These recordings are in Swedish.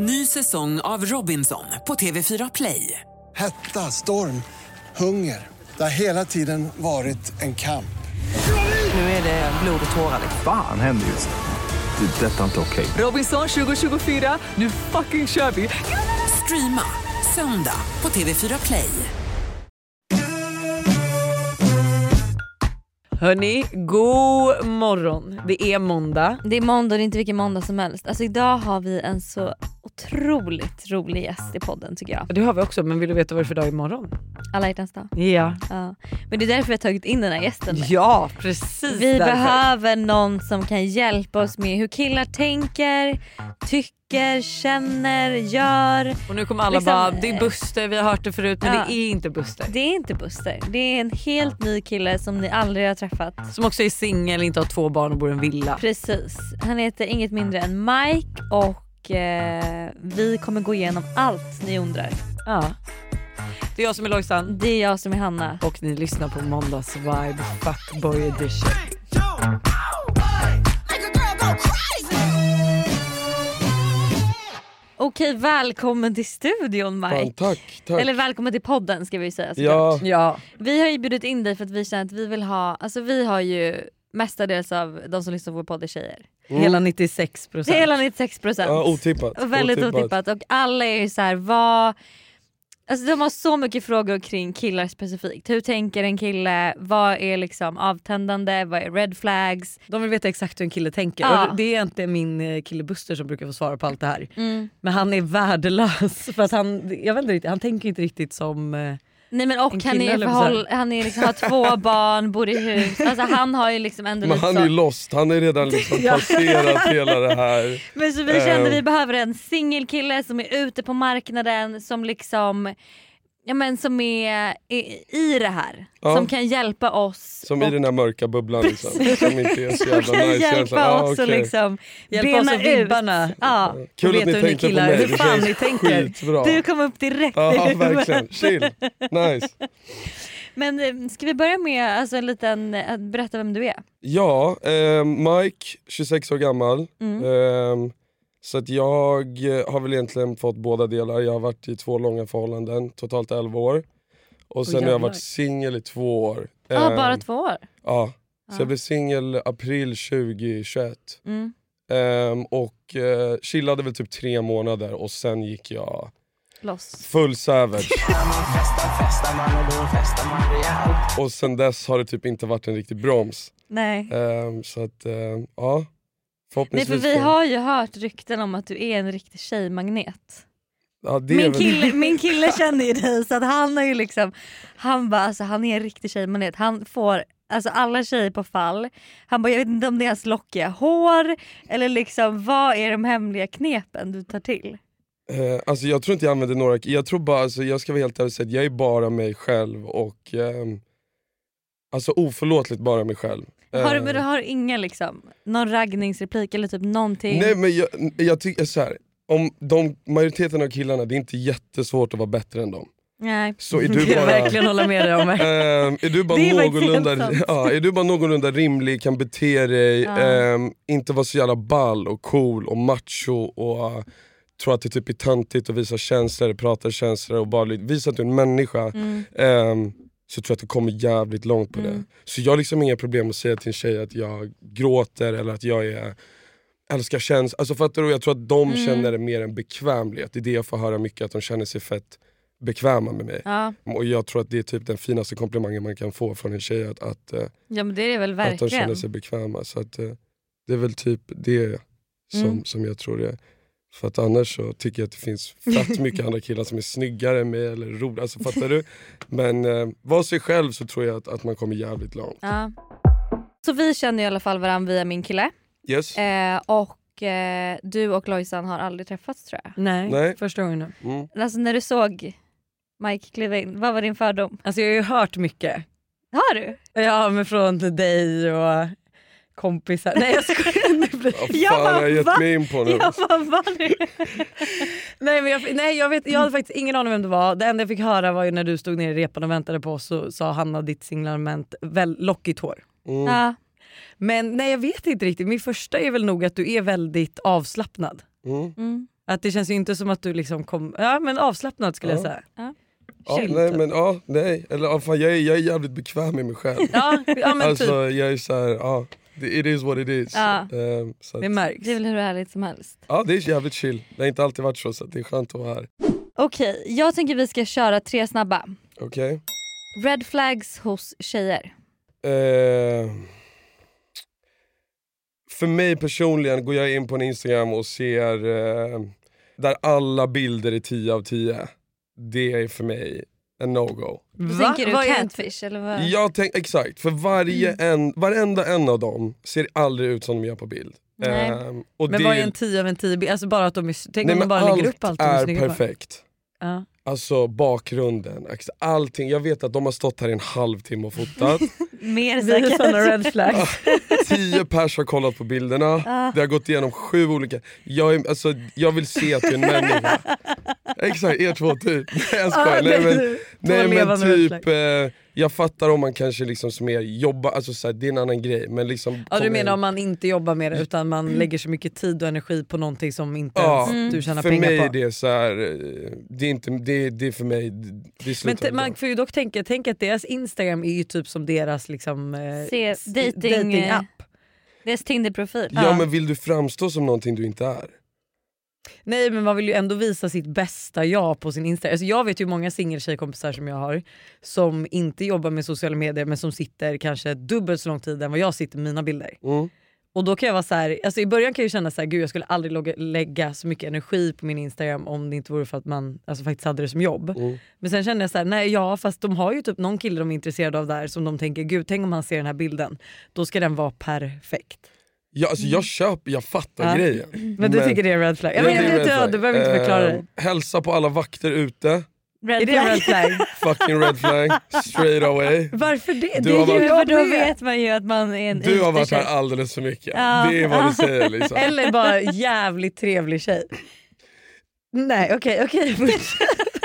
Ny säsong av Robinson på TV4 Play. Hetta, storm, hunger. Det har hela tiden varit en kamp. Nu är det blod och tårar. Fan händer just nu. Det. är Detta är inte okej. Robinson 2024, nu fucking kör vi! Streama söndag på TV4 Play. Hörni, god morgon. Det är måndag. Det är måndag och det är inte vilken måndag som helst. Alltså idag har vi en så otroligt rolig gäst i podden tycker jag. Det har vi också, men vill du veta vad det är för dag imorgon? Alla hjärtans dag. Ja. Ja. Men det är därför vi har tagit in den här gästen. med. Ja, precis Vi därför. behöver någon som kan hjälpa oss med hur killar tänker, tycker, känner, gör. Och nu kommer alla liksom- bara, det är Buster, vi har hört det förut men Ja. det är inte Buster. Det är inte Buster. Det är en helt ny kille som ni aldrig har träffat. Som också är singel, inte har två barn och bor i en villa. Precis. Han heter inget mindre än Mike och eh, vi kommer gå igenom allt ni undrar. Ja. Det är jag som är Lojsan Det är jag som är Hanna. och ni lyssnar på Måndags Vibe Fuckboy edition. Okej, välkommen till studion Mike. Fan, tack, tack. Eller välkommen till podden ska vi säga ja. Ja, Vi har ju bjudit in dig för att vi känner att vi vill ha, alltså vi har ju mestadels av de som lyssnar på vår podd är tjejer. Mm. hela 96 procent. Hela 96 procent. ja, otippat. och väldigt otippat. och alla är ju så här, vad Alltså de har så mycket frågor kring killar specifikt. Hur tänker en kille? Vad är liksom avtändande? Vad är red flags? De vill veta exakt hur en kille tänker. Ja. Och det är inte min eh, kille Buster som brukar få svara på allt det här. Mm. Men han är värdelös för att han, jag vet inte han tänker inte riktigt som... eh, Nej men En och han kille, är, förhåll, han är liksom, har två barn, bor i hus. Alltså han har ju liksom ändå Men han så. är ju lost, han är redan liksom passerat hela det här. Men så vi kände Eh. vi behöver en singelkille som är ute på marknaden som liksom Ja men som är i, i det här. Ja. Som kan hjälpa oss. Som och i den här mörka bubblan liksom. Som inte är så som jävla kan nice. hjälpa. Ja, oss och okej. liksom Hjälpa bena ut. vibbarna. Ja. Kul vet att ni hur ni tänkte på killar- mig, hur fan ni tänker. skitbra. Du kom upp direkt Ja verkligen, chill, nice. Men eh, ska vi börja med alltså, en liten, att berätta vem du är? Ja, eh, Mike, 26 år gammal. Mm. Eh, så att jag eh, har väl egentligen fått båda delar. Jag har varit i två långa förhållanden, totalt 11 år. Och sen har jag varit singel i två år. Ja Eh, bara två år? Ja, så Ja. jag blev singel april 2021. Mm. Ehm, och eh, chillade väl typ tre månader och sen gick jag Loss. full savage. och sen dess har det typ inte varit en riktig broms. Nej. Ehm, så att, ehm, ja. Nej för vi har ju hört rykten om att du är en riktig tjejmagnet. ja, är Min kille, min kille känner ju dig så att han har ju liksom, han bara alltså han är en riktig tjejmagnet. Han får alltså alla tjejer på fall. Han bara jag vet inte om det är hans lockiga hår eller liksom vad är de hemliga knepen du tar till? Eh, alltså jag tror inte jag använder några, jag tror bara, alltså, jag ska vara helt ärlig och jag är bara mig själv och ehm, Alltså oförlåtligt bara mig själv. Har du, Eh, men du har inga liksom, någon raggningsreplik eller typ någonting? Nej men jag, jag tycker så här. om de, majoriteten av killarna, det är inte jättesvårt att vara bättre än dem. Nej. Så är du kan jag bara, verkligen hålla med dig om. ehm, är du bara Det är faktiskt någorlunda, ja, är du bara någorlunda rimlig, kan bete dig, Ja. ehm, inte vara så jävla ball och cool och macho och uh, tror att det typ är töntigt att visa känslor, prata känslor och bara visa att du är en människa. Mm. ehm, så tror jag att det kommer jävligt långt på Mm. det. Så jag har liksom inga problem att säga till en tjej att jag gråter eller att jag är älskar känslor. Alltså fattar du? Jag tror att de Mm. känner det mer en bekvämlighet. Det är det jag får höra mycket, att de känner sig fett bekväma med mig. Ja. Och jag tror att det är typ den finaste komplimangen man kan få från en tjej, att, att, eh, ja men det är det väl att de verkligen. känner sig bekväma. Så att, eh, det är väl typ det som, Mm. som jag tror det är. För att annars så tycker jag att det finns fett mycket andra killar som är snyggare än mig eller roligare. Alltså, fattar du? Men eh, var sig själv så tror jag att, att man kommer jävligt långt. Ja. Så vi känner i alla fall varandra via min kille. Yes? Eh, och eh, du och Lojsan har aldrig träffats tror jag. Nej, Nej. första gången nu. Mm. Alltså när du såg Mike kliva in, vad var din fördom? Alltså jag har ju hört mycket. Har du? Ja men från dig och kompisar. Nej jag skojar. Vad Jag fan bara, har jag gett mig in på nu? Ja vad var det? nej, men jag, nej jag, vet, jag hade faktiskt ingen aning vem det var. Det enda jag fick höra var ju när du stod nere i repan och väntade på oss så sa Hanna ditt signalement väl lockigt hår. Mm. Ja. Men nej jag vet inte riktigt. Min första är väl nog att du är väldigt avslappnad. Mm. Mm. Att det känns ju inte som att du liksom kom, ja men avslappnad skulle jag Ja. säga. Ja, Chill, nej, typ. men, ja, nej. Eller, ja, fan, jag, är, jag är jävligt bekväm med mig själv. Ja, ja men alltså, typ. jag är så här, ja, it is what it is. Ja. Ehm, så att, Det märks. Det är väl hur härligt som helst. ja, det är jävligt chill. Det har inte alltid varit så, så det är skönt att vara här. Okej, jag tänker vi ska köra tre snabba. Okej? Red flags hos tjejer. Eh, för mig personligen går jag in på en Instagram och ser eh, där alla bilder är 10 av 10. Det är för mig en no-go. Va? tänker du? Är- Catfish eller vad? Jag tänk, exakt, för varje en, varenda en av dem ser aldrig ut som de gör på bild. Nej. Och Men det, vad är en 10 av en 10 bild? Alltså bara att de är, tänk nej, om de bara lägger allt upp allt de är är snygga på. perfekt. Ja. Alltså bakgrunden, allting. Jag vet att de har stått här i en halvtimme och fotat. Mer säkert. såna red flags. Tio pers har kollat på bilderna. Det har gått igenom sju olika... Jag, är, alltså, jag vill se att du är en människa. Exakt, er två typ. Nej jag skojar. Nej, men, nej, men typ, eh, jag fattar om man kanske liksom som mer jobbar, alltså, så här, det är en annan grej. Men liksom, Ja, du menar om man inte jobbar med det utan man lägger så mycket tid och energi på någonting som inte Ja, ens du tjänar för pengar mig på. är det så här, eh, det är, inte, det, det är för mig, det, Men t- man får ju dock tänka, tänk att deras Instagram är ju typ som deras liksom, eh, Se- s- dating, datingapp. Deras Tinder-profil. Ja men vill du framstå som någonting du inte är? Nej men man vill ju ändå visa sitt bästa jag på sin Instagram. Alltså, jag vet ju många singeltjejkompisar som jag har som inte jobbar med sociala medier men som sitter kanske dubbelt så lång tid än vad jag sitter med mina bilder. Mm. Och då kan jag vara så här, alltså i början kan jag känna så här, gud jag skulle aldrig logga, lägga så mycket energi på min Instagram om det inte vore för att man alltså, faktiskt hade det som jobb. Mm. Men sen kände jag så här, nej ja fast de har ju typ någon kille de är intresserade av där som de tänker, gud tänk om han ser den här bilden, då ska den vara perfekt. Ja, alltså, jag köper, jag fattar Ja. grejen. Men du tycker det är en red flag? Ja, men, det är jag vet, ja, flag. du behöver inte förklara Eh, det. Hälsa på alla vakter ute, Red Är det flag. red flag? fucking red flag, straight away. Varför det? Du det varit- ju För jag då vet man ju att man är en Du har varit här alldeles för mycket. Ja. Det är vad du säger liksom. Eller bara jävligt trevlig tjej. Nej okej, okej.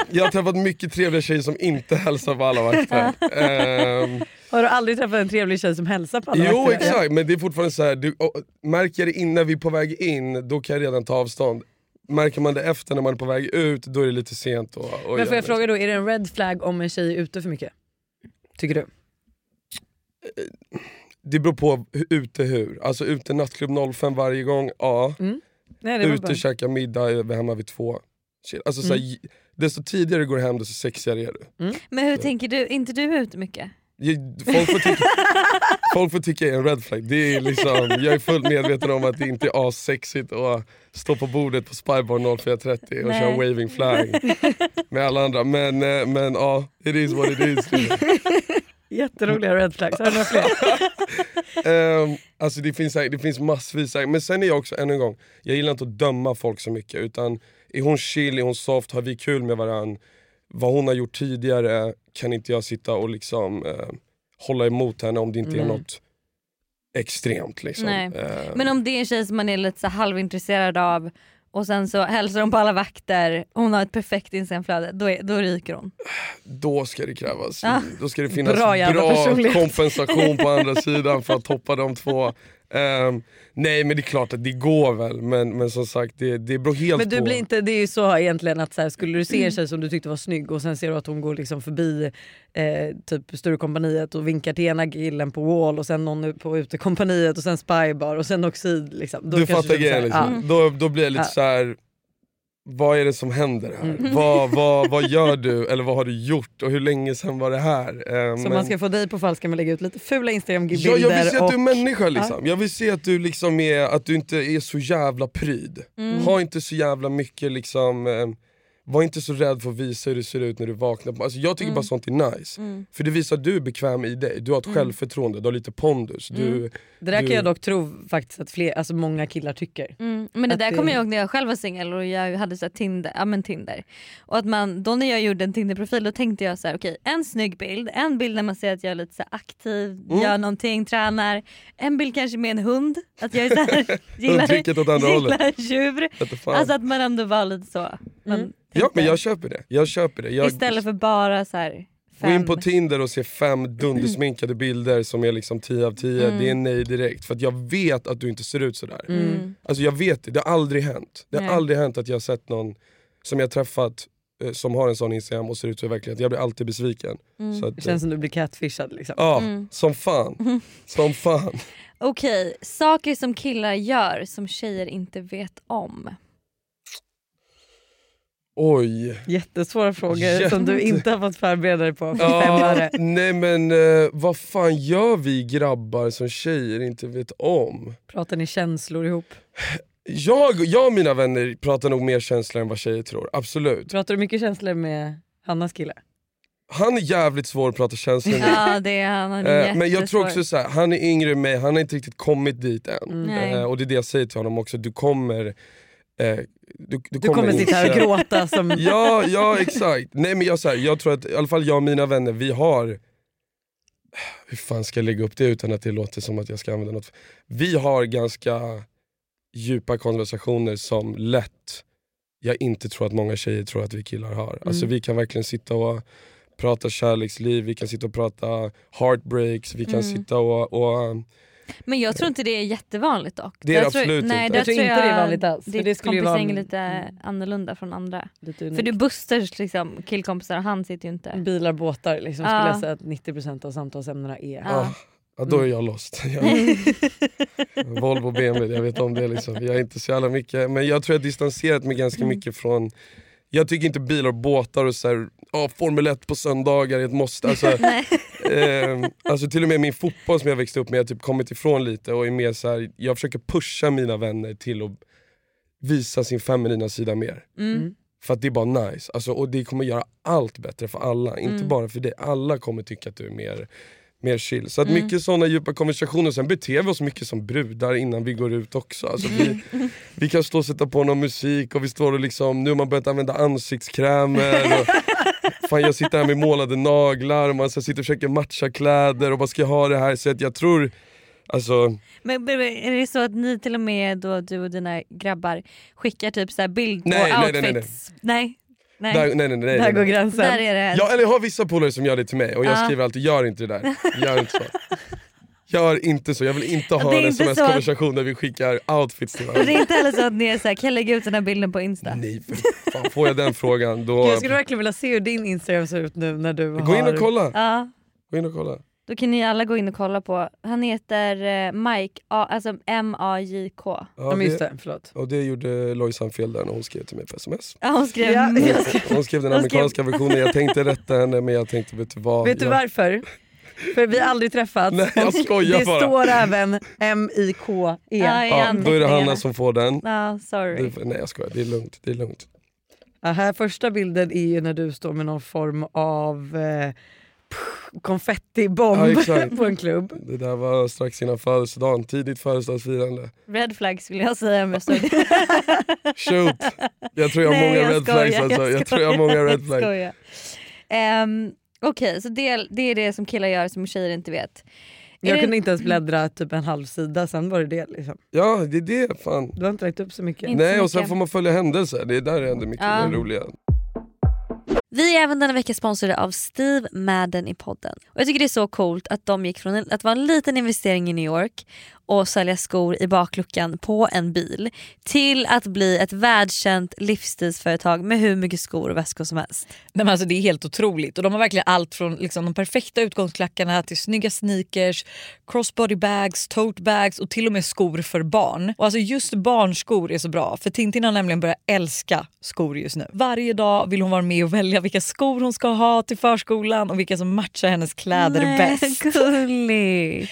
Jag har träffat mycket trevliga tjejer som inte hälsar på alla vakter. Ehm, Har du aldrig träffat en trevlig tjej som hälsar på alla jo vakter? exakt, men det är fortfarande så här, du, och, märker jag det innan vi är på väg in, då kan jag redan ta avstånd. Märker man det efter när man är på väg ut, då är det lite sent. Och, och Men får jag fråga då, är det en red flag om en tjej är ute för mycket? Tycker du? Det beror på ute hur. Alltså ute nattklubb 05 varje gång, ja. Nej, det var Ute bara... käka middag, är hemma vid två. Alltså, så Mm. här, desto tidigare du går hem desto sexigare är du. Men hur tänker du? inte du ute mycket? Folk får, tycka, folk får tycka jag är en red flag. Det är liksom, jag är fullt medveten om att det inte är assexigt att stå på bordet på Spybar 04.30 och Nej. köra waving flag med alla andra. Men, eh, men ja, it is what it is. Jätteroliga red flags, har du några fler? Ehm, alltså det finns, det finns massvis, men sen är jag också, ännu en gång, jag gillar inte att döma folk så mycket. Utan är hon chill, är hon soft, har vi kul med varandra, vad hon har gjort tidigare kan inte jag sitta och liksom eh, hålla emot henne om det inte är Nej. något extremt. Liksom. Ehm, Men om det är en tjej som man är lite så halvintresserad av och sen så hälsar hon på alla vakter, hon har ett perfekt instagramflöde, då, är, då ryker hon. Då ska det krävas, Ja. då ska det finnas Bra bra, kompensation på andra sidan för att toppa de två. Ehm, nej men det är klart att det går väl, men, men som sagt det, det beror helt Men du på. blir inte, det är ju så egentligen att så här, skulle du se en tjej som du tyckte var snygg och sen ser du att hon går liksom förbi eh, typ Sturecompagniet och vinkar till ena killen på Wall och sen någon på utekompaniet och sen Spybar och sen Oxid. Liksom. Då du fattar grejen liksom. ja. då, då blir jag lite Ja. så här. Vad är det som händer här? Mm. Vad, vad, vad gör du eller vad har du gjort och hur länge sedan var det här? Ehm, Så men- man ska få dig på fall ska man lägga ut lite fula instagrambilder Ja, jag vill se att och... du är människa liksom. Jag vill se att du liksom är, att du inte är så jävla pryd. Mm. Ha inte så jävla mycket liksom, eh, var inte så rädd för att visa hur det ser ut när du vaknar. Alltså, jag tycker Mm. bara sånt är nice. För det visar att du är bekväm i dig, du har ett självförtroende, du har lite pondus. Du, Mm. Det där du- kan jag dock tro faktiskt att fler, alltså många killar tycker. Mm. Men det Att där det- kommer jag ihåg när jag själv var singel och jag hade så här Tinder, ja, men Tinder. Och att man, då när jag gjorde en Tinder-profil då tänkte jag så här: okej en snygg bild, en bild när man ser att jag är lite så här aktiv, Mm. gör någonting, tränar. En bild kanske med en hund, att jag är så här, gillar, gillar djur. Alltså att man ändå var lite så. Man Mm. Ja men jag köper det. Jag köper det. Jag, Istället för bara så här Gå in på. Tinder och se fem dundersminkade bilder som är liksom 10 av 10, Mm. det är nej direkt. För att jag vet att du inte ser ut sådär. Mm. Alltså jag vet det, det har aldrig hänt. Det har Nej. aldrig hänt att jag har sett någon som jag träffat eh, som har en sån Instagram och ser ut så i verkligheten. Jag blir alltid besviken. Mm. Så att, Det eh, känns som du blir catfishad liksom. Ja, Mm. som fan. Som fan. Okej, saker som killar gör som tjejer inte vet om. Oj. Jättesvåra frågor Jätte- som du inte har fått förbereda dig på. För fem Ja, nej men eh, vad fan gör vi grabbar som tjejer inte vet om? Pratar ni känslor ihop? Jag, jag och mina vänner pratar nog mer känslor än vad tjejer tror, absolut. Pratar du mycket känslor med Hannas kille? Han är jävligt svår att prata känslor med. Ja det är han. han är Eh, men jag tror också så här, han är yngre än mig, han har inte riktigt kommit dit än. Mm. Nej. Eh, och det är det jag säger till honom också, du kommer... Eh, du, du, Du kommer sitta här och gråta som... Ja, ja exakt. Nej men jag, så här, jag tror att i alla fall jag och mina vänner, vi har... Hur fan ska jag lägga upp det utan att det låter som att jag ska använda något? Vi har ganska djupa konversationer som lätt jag inte tror att många tjejer tror att vi killar har. Alltså Mm. vi kan verkligen sitta och prata kärleksliv, vi kan sitta och prata heartbreaks, vi kan Mm. sitta och, och Men jag tror inte det är jättevanligt dock. Det är det jag tror, absolut nej, inte. Jag tror inte det är vanligt alls, för Ditt det kompisgäng vara är lite Mm. annorlunda från andra. För du Busters liksom, killkompisar och han sitter ju inte. Bilar, båtar liksom, Ja. skulle jag säga att 90% av samtalsämnena är. Ja. ah, ja, då är jag lost. Jag, Volvo BMW, jag vet om det. Liksom. Jag är inte så jävla mycket, men jag tror jag distanserat mig ganska mycket från jag tycker inte bilar och båtar och så här, oh, Formel 1 på söndagar är ett måste. Alltså, eh, alltså till och med min fotboll som jag växte upp med, jag har typ kommit ifrån lite och är mer så här, jag försöker pusha mina vänner till att visa sin feminina sida mer. Mm. För att det är bara nice, alltså, och det kommer göra allt bättre för alla, inte Mm. bara för dig. Alla kommer tycka att du är mer, mer chill. Så att Mm. mycket såna djupa konversationer, sen beter vi oss mycket som brudar innan vi går ut också. Alltså, vi, vi kan stå och sätta på någon musik och vi står och liksom, nu har man börjat använda ansiktskrämer. Och, fan jag sitter här med målade naglar och man så sitter och försöker matcha kläder och vad ska jag ha det här? Så att jag tror, alltså Men, är det så att ni till och med då du och dina grabbar skickar typ så här bild på Nej, nej, nej, outfits? Nej, nej. där, nej nej nej. Där nej, går gränsen. Där är det. Ja, eller jag har vissa polare som gör det till mig och jag Ja. skriver alltid gör inte det där. Gör inte så. Gör inte så, jag vill inte ha Det är en inte så att- sms-konversation där vi skickar outfits till Och det är varandra. inte heller så att ni är så här, kan jag lägga ut den här bilden på Insta? Nej för fan, får jag den frågan då... Jag skulle verkligen vilja se hur din Instagram ser ut nu när du Gå har... in och kolla. Ja, Gå in och kolla. Då kan ni alla gå in och kolla på. Han heter eh, Mike, A, alltså M-A-J-K. Ja, Ja, det, det, förlåt. och det gjorde Lojsan fel där när hon skrev till mig på sms. Ja, hon skrev Ja, jag Hon skrev den amerikanska versionen, jag tänkte rätta henne men jag tänkte vet du vad. Vet du jag, varför? För vi har aldrig träffats. Nej, jag skojar det bara. står även M-I-K-E. Ja, i ja, då är det. Hanna som får den. Ja, sorry. Du, nej jag skojar, det är lugnt. Det är lugnt. Ja, här första bilden är ju när du står med någon form av eh, konfettibomb Ja, på en klubb. Det där var strax innan födelsedagen, tidigt födelsedagsfirande. Red flags vill jag säga om jag såg det. Shoot! Jag tror jag har Nej, många jag red skojar, flags alltså. Jag, jag tror jag har många red flags. Ehm, Okej, så det, det är det som killar gör som tjejer inte vet. Jag det- kunde inte ens bläddra typ en halv sida, sen var det det. Liksom. Ja det är det fan. Du har inte lagt upp så mycket. Inte Nej så och sen mycket. får man följa händelser, det är där det händer mycket Ja. roliga. Vi är även denna vecka sponsrade av Steve Madden i podden. Och Jag tycker det är så coolt att de gick från en- att vara en liten investering i New York och sälja skor i bakluckan på en bil till att bli ett världskänt livsstilsföretag med hur mycket skor och väskor som helst. Nej, men alltså, det är helt otroligt och de har verkligen allt från liksom, de perfekta utgångsklackarna till snygga sneakers, crossbody bags, tote bags och till och med skor för barn. Och alltså just barnskor är så bra för Tintin har nämligen börjat älska skor just nu. Varje dag vill hon vara med och välja vilka skor hon ska ha till förskolan och vilka som matchar hennes kläder bäst. gulligt.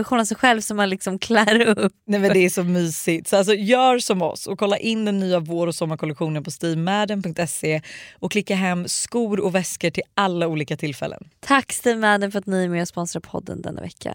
version av sig själv som man liksom klär upp. Nej men Det är så mysigt. Så alltså, gör som oss och kolla in den nya vår och sommarkollektionen på stevemadden.se och klicka hem skor och väskor till alla olika tillfällen. Tack Steve Madden för att ni är med och sponsrar podden denna vecka.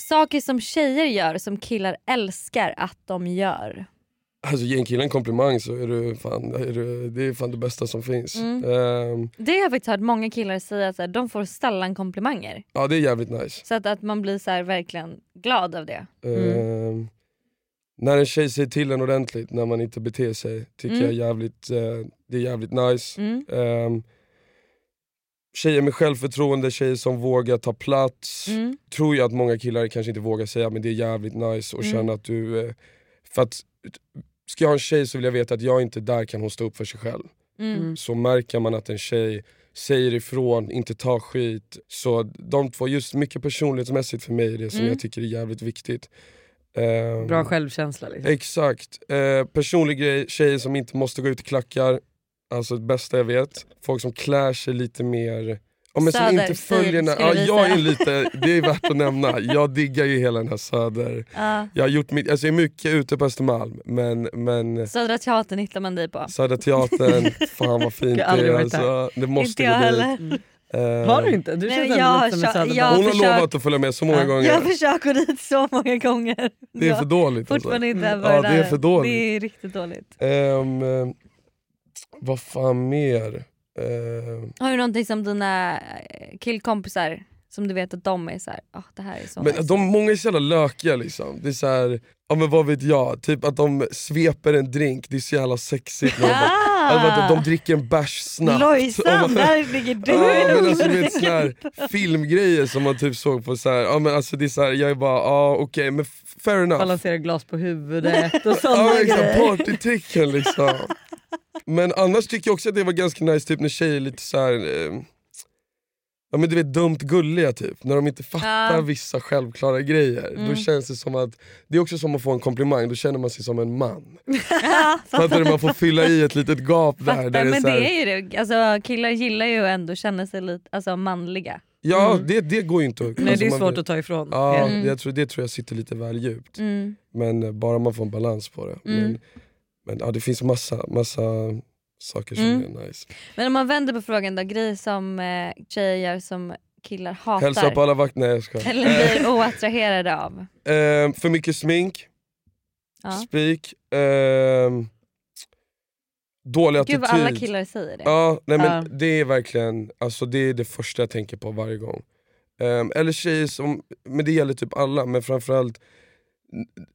Saker som tjejer gör som killar älskar att de gör. Alltså ge en kille en komplimang så är du fan, är du, det är fan det bästa som finns. Mm. Ehm, Det har jag faktiskt hört många killar säga att de får sällan komplimanger. ja det är jävligt nice. Så att, att man blir så verkligen glad av det. Ehm, när en tjej säger till en ordentligt när man inte beter sig tycker Mm. jag jävligt, eh, det är jävligt nice. Mm. Tjejer med självförtroende, tjejer som vågar ta plats. Mm. Tror jag att många killar kanske inte vågar säga men det är jävligt nice att Mm. känna att du... Eh, för att, ska jag ha en tjej så vill jag veta att jag inte där kan hon stå upp för sig själv. Mm. Så märker man att en tjej säger ifrån, inte tar skit. Så de två, just mycket personlighetsmässigt för mig är det som Mm. jag tycker är jävligt viktigt. Ehm, Bra självkänsla liksom. Exakt. Eh, personlig grej, tjejer som inte måste gå ut i klackar. Alltså det bästa jag vet. Folk som klär sig lite mer... Ja, men som inte följer... när- ja, jag är lite, det är värt att nämna. Jag diggar ju hela den här söder... Ja. Jag, har gjort mitt, alltså jag är mycket ute på Östermalm men, men Södra Teatern hittar man dig på. Södra Teatern, fan vad fint det Jag är. Alltså, det måste Inte jag heller. Eh, Har du inte? Du Nej, jag har- söderman. jag- Hon har försökt- lovat att följa med så många Ja. gånger. Jag försöker dit så många gånger. Det är för dåligt alltså. Fortfarande inte Mm. Ja, det är för dåligt. Det är riktigt dåligt. Eh, vad fan mer? Ehm, Har du någonting som dina eh, killkompisar som du vet att de är så här, "Ah, det här är så men nice." de, många är så jävla lökiga liksom. Det är så här, ja men vad vet jag, typ att de sveper en drink, det är så jävla sexigt. Ah! alltså, att de dricker en bärs snabbt. Lojsan, man- där ligger du Ja, men alltså, vet, såna här filmgrejer som man typ såg på så här, ja, men alltså, det är så här, jag är bara, ja okej men f- fair enough. Balansera glas på huvudet och sådana Ja, men grejer. exakt, partytricken liksom. Men annars tycker jag också att det var ganska nice typ när tjejer är lite så här, eh, ja men du vet dumt gulliga typ. När de inte fattar Ja. vissa självklara grejer. Mm. Då känns det som att, det är också som att få en komplimang, då känner man sig som en man. Fattar du? Man får fylla i ett litet gap där. Fattar, där men så här, det är ju det. Alltså, killar gillar ju ändå att känna sig lite alltså, manliga. Ja Mm. det, det går ju inte att... Nej, alltså, det är man- svårt att ta ifrån. Ja, Mm. det, jag tror, det tror jag sitter lite väl djupt. Mm. Men eh, bara man får en balans på det. Mm. Men, men ja, det finns massa, massa saker som Mm. är nice. Men om man vänder på frågan då, grejer som eh, tjejer gör som killar hatar Hälsa på alla vakter, nej jag skojar. eller blir oattraherade av. Eh, för mycket smink, Ja. spik, ehm, dålig Gud vad attityd. alla killar säger det. Ja, nej, men Ja. Det är verkligen alltså, det, är det första jag tänker på varje gång. Ehm, eller tjejer som, men det gäller typ alla, men framförallt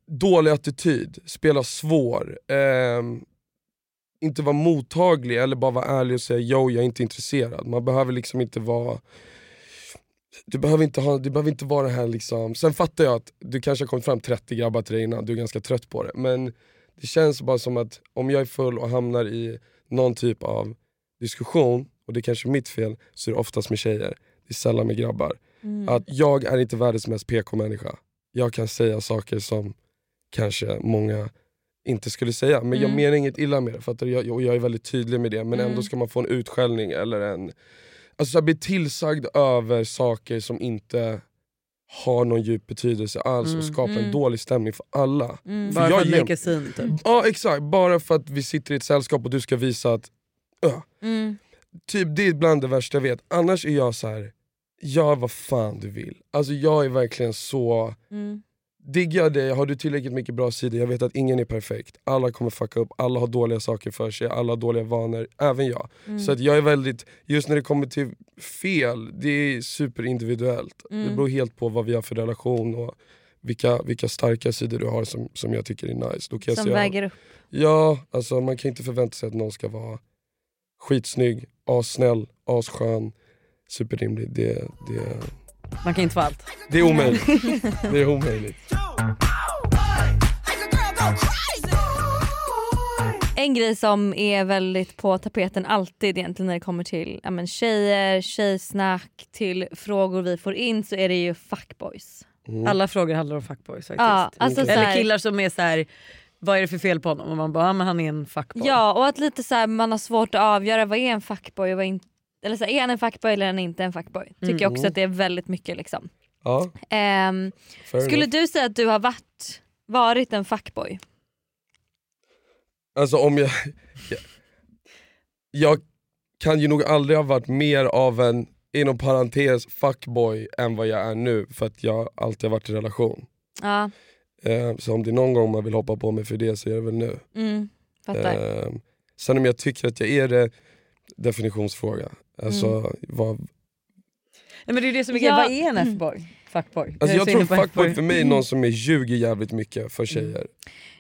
dålig attityd, spela svår, ehm, inte vara mottaglig eller bara vara ärlig och säga yo jag är inte intresserad. Man behöver liksom inte vara du behöver inte, ha, du behöver inte vara det här liksom, sen fattar jag att du kanske har kommit fram 30 grabbar till dig innan, du är ganska trött på det. Men det känns bara som att om jag är full och hamnar i någon typ av diskussion, och det är kanske mitt fel, så är det oftast med tjejer. Det är sällan med grabbar. Mm. Att jag är inte världens mest PK-människa. Jag kan säga saker som kanske många inte skulle säga. Men jag Mm. menar inget illa med det, för att jag, och jag är väldigt tydlig med det. Men Mm. ändå ska man få en utskällning eller en... Alltså att bli tillsagd över saker som inte har någon djup betydelse alls Mm. och skapa Mm. en dålig stämning för alla. Mm. Bara för jag att ger- make a scene typ. Ja exakt, bara för att vi sitter i ett sällskap och du ska visa att öh, Mm. Typ det är bland det värsta jag vet. Annars är jag så här. Gör vad fan du vill. Alltså jag är verkligen så... Mm. Diggar dig, har du tillräckligt mycket bra sidor, jag vet att ingen är perfekt. Alla kommer fucka upp, alla har dåliga saker för sig, alla har dåliga vanor, även jag. Mm. Så att jag är väldigt, just när det kommer till fel, det är superindividuellt. Mm. Det beror helt på vad vi har för relation och vilka, vilka starka sidor du har som, som jag tycker är nice. Då kan jag Som säga, väger upp. Ja, alltså man kan inte förvänta sig att någon ska vara skitsnygg, assnäll, asskön, superrimlig. Det, det, Man kan inte få allt. det är omöjligt. det är omöjligt. En grej som är väldigt på tapeten alltid egentligen när det kommer till ja, men tjejer, tjejsnack, till frågor vi får in så är det ju fuckboys. Mm. Alla frågor handlar om fuckboys faktiskt. Ja, alltså så Eller killar som är så här. vad är det för fel på honom? Och man bara, ja, men han är en fuckboy. Ja och att lite så här, man har svårt att avgöra vad är en fuckboy och vad är inte eller så här, är han en fuckboy eller är han inte en fuckboy? Tycker jag också att det är väldigt mycket liksom. Ja, Ehm, skulle enough. du säga att du har varit, varit en fuckboy? Alltså om jag, jag... Jag kan ju nog aldrig ha varit mer av en, inom parentes, fuckboy än vad jag är nu. För att jag alltid har varit i relation. Ja, Eh, så om det är någon gång man vill hoppa på mig för det så är det väl nu. mm, fattar. Eh, sen om jag tycker att jag är det, definitionsfråga. Alltså, Mm. vad, Nej, men det är det som är Ja. Vad är en F-boy? Fuckboy? alltså jag så tror fuckboy för mig är någon som är ljuger jävligt mycket för tjejer.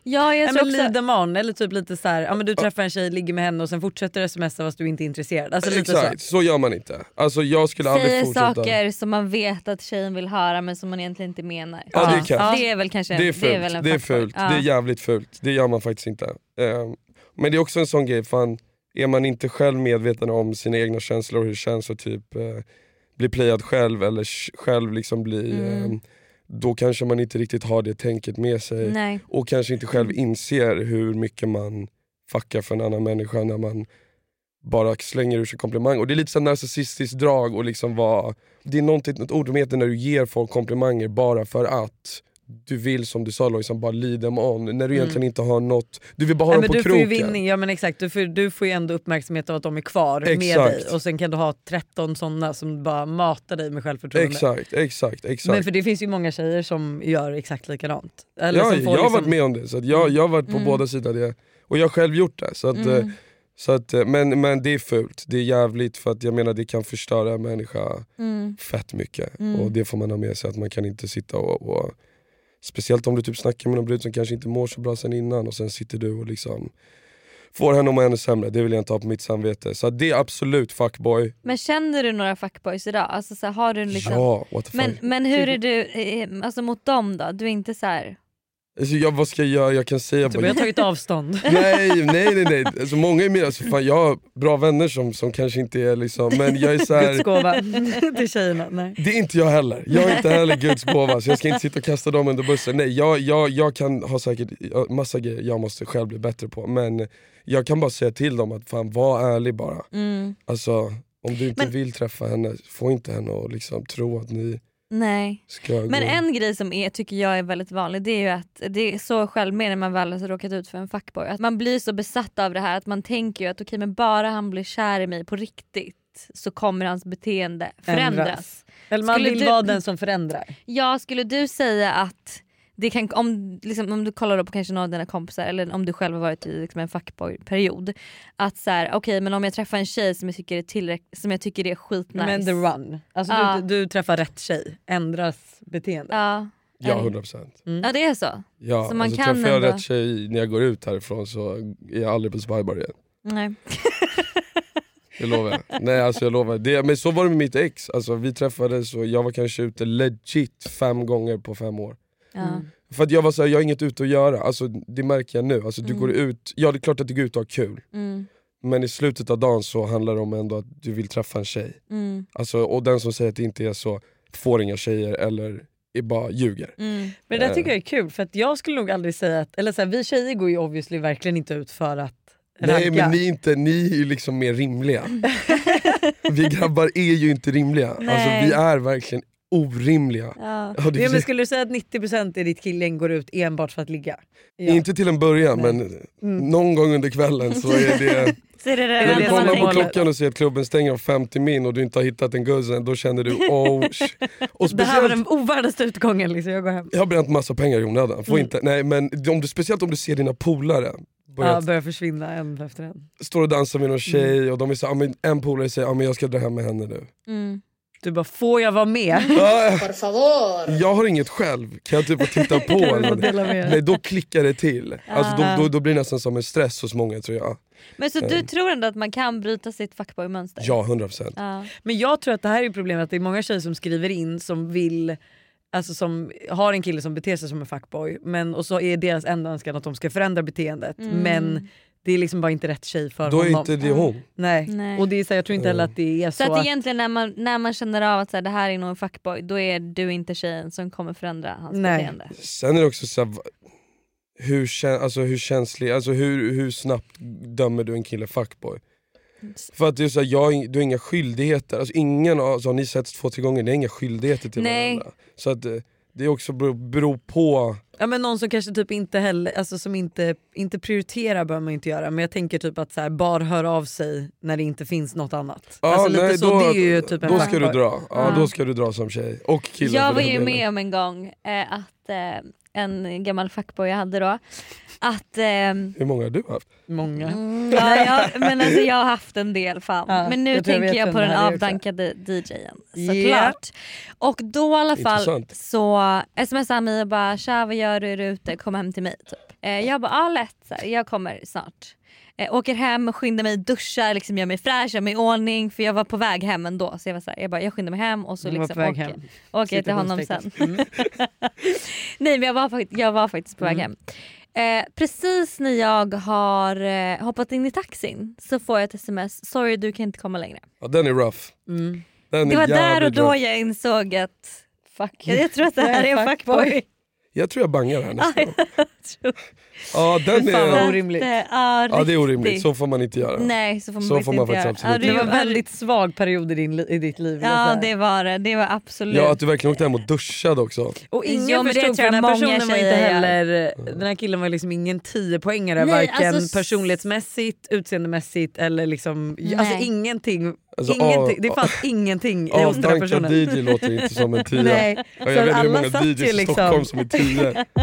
Ja, jag tror också... Lideman eller typ lite så här, ja, men du träffar en tjej, ligger med henne och sen fortsätter smsa fast du inte är intresserad. Alltså lite Exakt, så. gör man inte. Alltså jag skulle aldrig Säger fortsätta. saker som man vet att tjejen vill höra men som man egentligen inte menar. Ja, det är kass. det är väl kanske Det är fult, det är väl en det är, fult. Ja. det är jävligt fult. Det gör man faktiskt inte. Ehm, men det är också en sån grej, fan, är man inte själv medveten om sina egna känslor och hur det känns att typ eh, bli playad själv eller själv liksom bli, Mm. ehm, då kanske man inte riktigt har det tänket med sig. Nej. Och kanske inte själv inser hur mycket man fuckar för en annan människa när man bara slänger ur sig komplimang. Och det är lite så narcissistiskt drag och liksom vara, det är något ord heter när du ger folk komplimanger bara för att du vill som du sa Lojsan, bara lead them on. När du egentligen inte har något, du vill bara ha Nej, dem på du får ju kroken. vinning, ja men exakt. Du får, du får ju ändå uppmärksamhet av att de är kvar med Exakt. dig och sen kan du ha 13 sådana som bara matar dig med självförtroende. Exakt, exakt, exakt. Men för det finns ju många tjejer som gör exakt likadant. Eller ja, som jag får har liksom- varit med om det, så jag, jag har varit på Mm. båda sidor det. Och jag har själv gjort det. Så att, Mm. eh, så att, eh, men, men det är fult, det är jävligt för att jag menar det kan förstöra en människa Mm. fett mycket. Mm. Och det får man ha med sig, att man kan inte sitta och, och Speciellt om du typ snackar med någon brud som kanske inte mår så bra sen innan och sen sitter du och liksom får henne att må ännu sämre, det vill jag inte ha på mitt samvete. Så det är absolut fuckboy. Men känner du några fuckboys idag? Alltså, så här, har du liksom... Ja, what the men, fuck. men hur är du eh, alltså, mot dem då? Du är inte så här... Alltså, jag, vad ska jag göra? Jag kan säga Typ, jag har tagit avstånd. Nej nej nej, nej. Alltså, många är med, alltså, fan, jag har bra vänner som, som kanske inte är liksom, men jag är så här, Guds gåva till tjejerna. Nej. Det är inte jag heller, jag är inte heller Guds gåva så jag ska inte sitta och kasta dem under bussen. Nej, jag, jag, jag kan ha säkert massa grejer jag måste själv bli bättre på men jag kan bara säga till dem att fan var ärlig bara. Mm. Alltså om du inte Men- vill träffa henne, få inte henne att liksom tro att ni Nej. Men en grej som är, tycker jag är väldigt vanlig det är ju att det är så självmed när man väl har råkat ut för en fuckboy. Att man blir så besatt av det här att man tänker ju att okej men bara han blir kär i mig på riktigt så kommer hans beteende förändras. Ändras. Eller man Skulle vill du- vara den som förändrar. Ja, skulle du säga att det kan, om, liksom, om du kollar då på kanske några av dina kompisar eller om du själv har varit i liksom, en fuckboy-period. Att så här, okej men om jag träffar en tjej som jag tycker är, tillräck- som jag tycker är skitnice. Men the run. Alltså Ja. du, du träffar rätt tjej, ändras beteende. Ja, Ja, en- 100%. ja det är så. Ja, Så man alltså, kan träffar jag ändå- rätt tjej när jag går ut härifrån så är jag aldrig på Spybar igen. Nej. Det lovar jag. Nej alltså jag lovar. Det, men så var det med mitt ex. Alltså, vi träffades och jag var kanske ute legit fem gånger på fem år. Ja. För att jag var såhär, jag har inget ute att göra. Alltså, det märker jag nu. Alltså, du Mm. går ut, ja det är klart att du går ut och har kul. Mm. Men i slutet av dagen så handlar det om ändå att du vill träffa en tjej. Mm. Alltså, och den som säger att det inte är så får inga tjejer eller är bara ljuger. Mm. Men det där tycker jag är kul för att jag skulle nog aldrig säga att, eller så här, vi tjejer går ju obviously verkligen inte ut för att Nej ragga. men ni, är inte, ni är ju liksom mer rimliga. vi grabbar är ju inte rimliga. Alltså, Nej. vi är verkligen orimliga. Ja. Ja, det Ja, men skulle du säga att 90% i ditt killgäng går ut enbart för att ligga? Ja. Inte till en början men någon gång under kvällen så är det... Så är det det När du kollar på klockan och ser att klubben stänger om 50 min och du inte har hittat en guzzen, då känner du oh. Och Det här var speciellt, den ovärdaste utgången, liksom. jag går hem. jag har bränt massa pengar i onödan. Får Mm. inte, nej, men om du, speciellt om du ser dina polare börja Ja, börjar försvinna en efter en. står och dansar med någon tjej och de är så, ah, men en polare säger ah, men jag ska dra hem med henne nu. Mm. Du bara, får jag vara med? Ja, jag har inget själv, kan jag typ titta på? Eller? Nej då klickar det till. Alltså, Ah. då, då, då blir det nästan som en stress hos många tror jag. Men så du Eh. tror ändå att man kan bryta sitt fuckboy-mönster? Ja 100%. Ja. Men jag tror att det här är problemet, att det är många tjejer som skriver in som vill Alltså som har en kille som beter sig som en fuckboy men, och så är deras enda önskan att de ska förändra beteendet Mm. men det är liksom bara inte rätt tjej för Då är honom. inte det hon. Nej. Nej. Och det är så, här, jag tror inte heller att det är så, Så att att- egentligen när man, när man känner av att så här, det här är nog en fuckboy, då är du inte tjejen som kommer förändra hans Nej. beteende. Sen är det också så här, va- hur, alltså, hur känslig, alltså, hur, hur snabbt dömer du en kille fuckboy? För att det är så här, jag, du har inga skyldigheter, alltså, ingen av alltså, har ni setts två, tre gånger, ni har inga skyldigheter till Nej. varandra. Så att eh, det är också beror, beror på Ja men någon som kanske typ inte heller, alltså som inte, inte prioriterar bör man inte göra men jag tänker typ att så här, bara höra av sig när det inte finns något annat. Ja, alltså lite nej, så, då, det är ju typ en då ska du dra. Ja, Ja. Då ska du dra som tjej. Och kille Jag var ju med om en gång eh, att eh, en gammal fuckboy jag hade då, att ehm, Hur många har du haft? Många. Mm, ja, jag, men alltså jag har haft en del fan. Ja, men nu jag tror jag tänker vet jag vem på det den här är också. avdankade DJen Ja. såklart. Och då i alla fall Intressant. så smsade han mig och bara “tja vad gör du, är du ute? Kom hem till mig”. Typ. Eh, jag bara “ja lätt, så här, jag kommer snart”. Eh, åker hem, skyndar mig, duschar, liksom, gör mig fräsch, gör mig i ordning för jag var på väg hem ändå. Så jag var så här, jag, bara, jag skyndar mig hem och så Hon var liksom på väg åker, hem. åker jag till honom sen. Citationstecken. Mm. Nej men jag var, fakt- jag var faktiskt på väg hem. Eh, precis när jag har eh, hoppat in i taxin så får jag ett sms, sorry du kan inte komma längre. Ja, den är rough. Mm. Den Det är var där och då rough. jag insåg att Fuck. jag, jag tror att det här är en fuckboy. Jag tror jag bangar här nästa gång. Ja den Fan, vad är... orimligt. Ja, Ja det är orimligt, så får man inte göra. Nej så får man Så får man inte faktiskt göra. absolut ja, Det var en väldigt svag period i, din, i ditt liv. Ja det var det, det var absolut. Ja att du verkligen åkte hem och duschade också. Och ingen Jo, förstod för jag den här många personen var inte heller, den här killen var liksom ingen 10 poängare Nej, varken alltså, personlighetsmässigt, utseendemässigt eller liksom, alltså Nej. ingenting. Alltså, ingenting av- det fanns ingenting i hos den här personen. DJ låter inte som en tia. Nej, jag vet hur alla många DJs i liksom- Stockholm som är tio.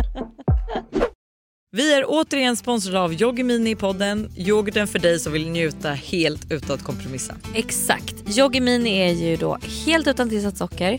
Vi är återigen sponsrade av Yoggi Mini i podden. Yoghurten för dig som vill njuta helt utan att kompromissa. Exakt. Yoggi Mini är ju då helt utan tillsatt socker,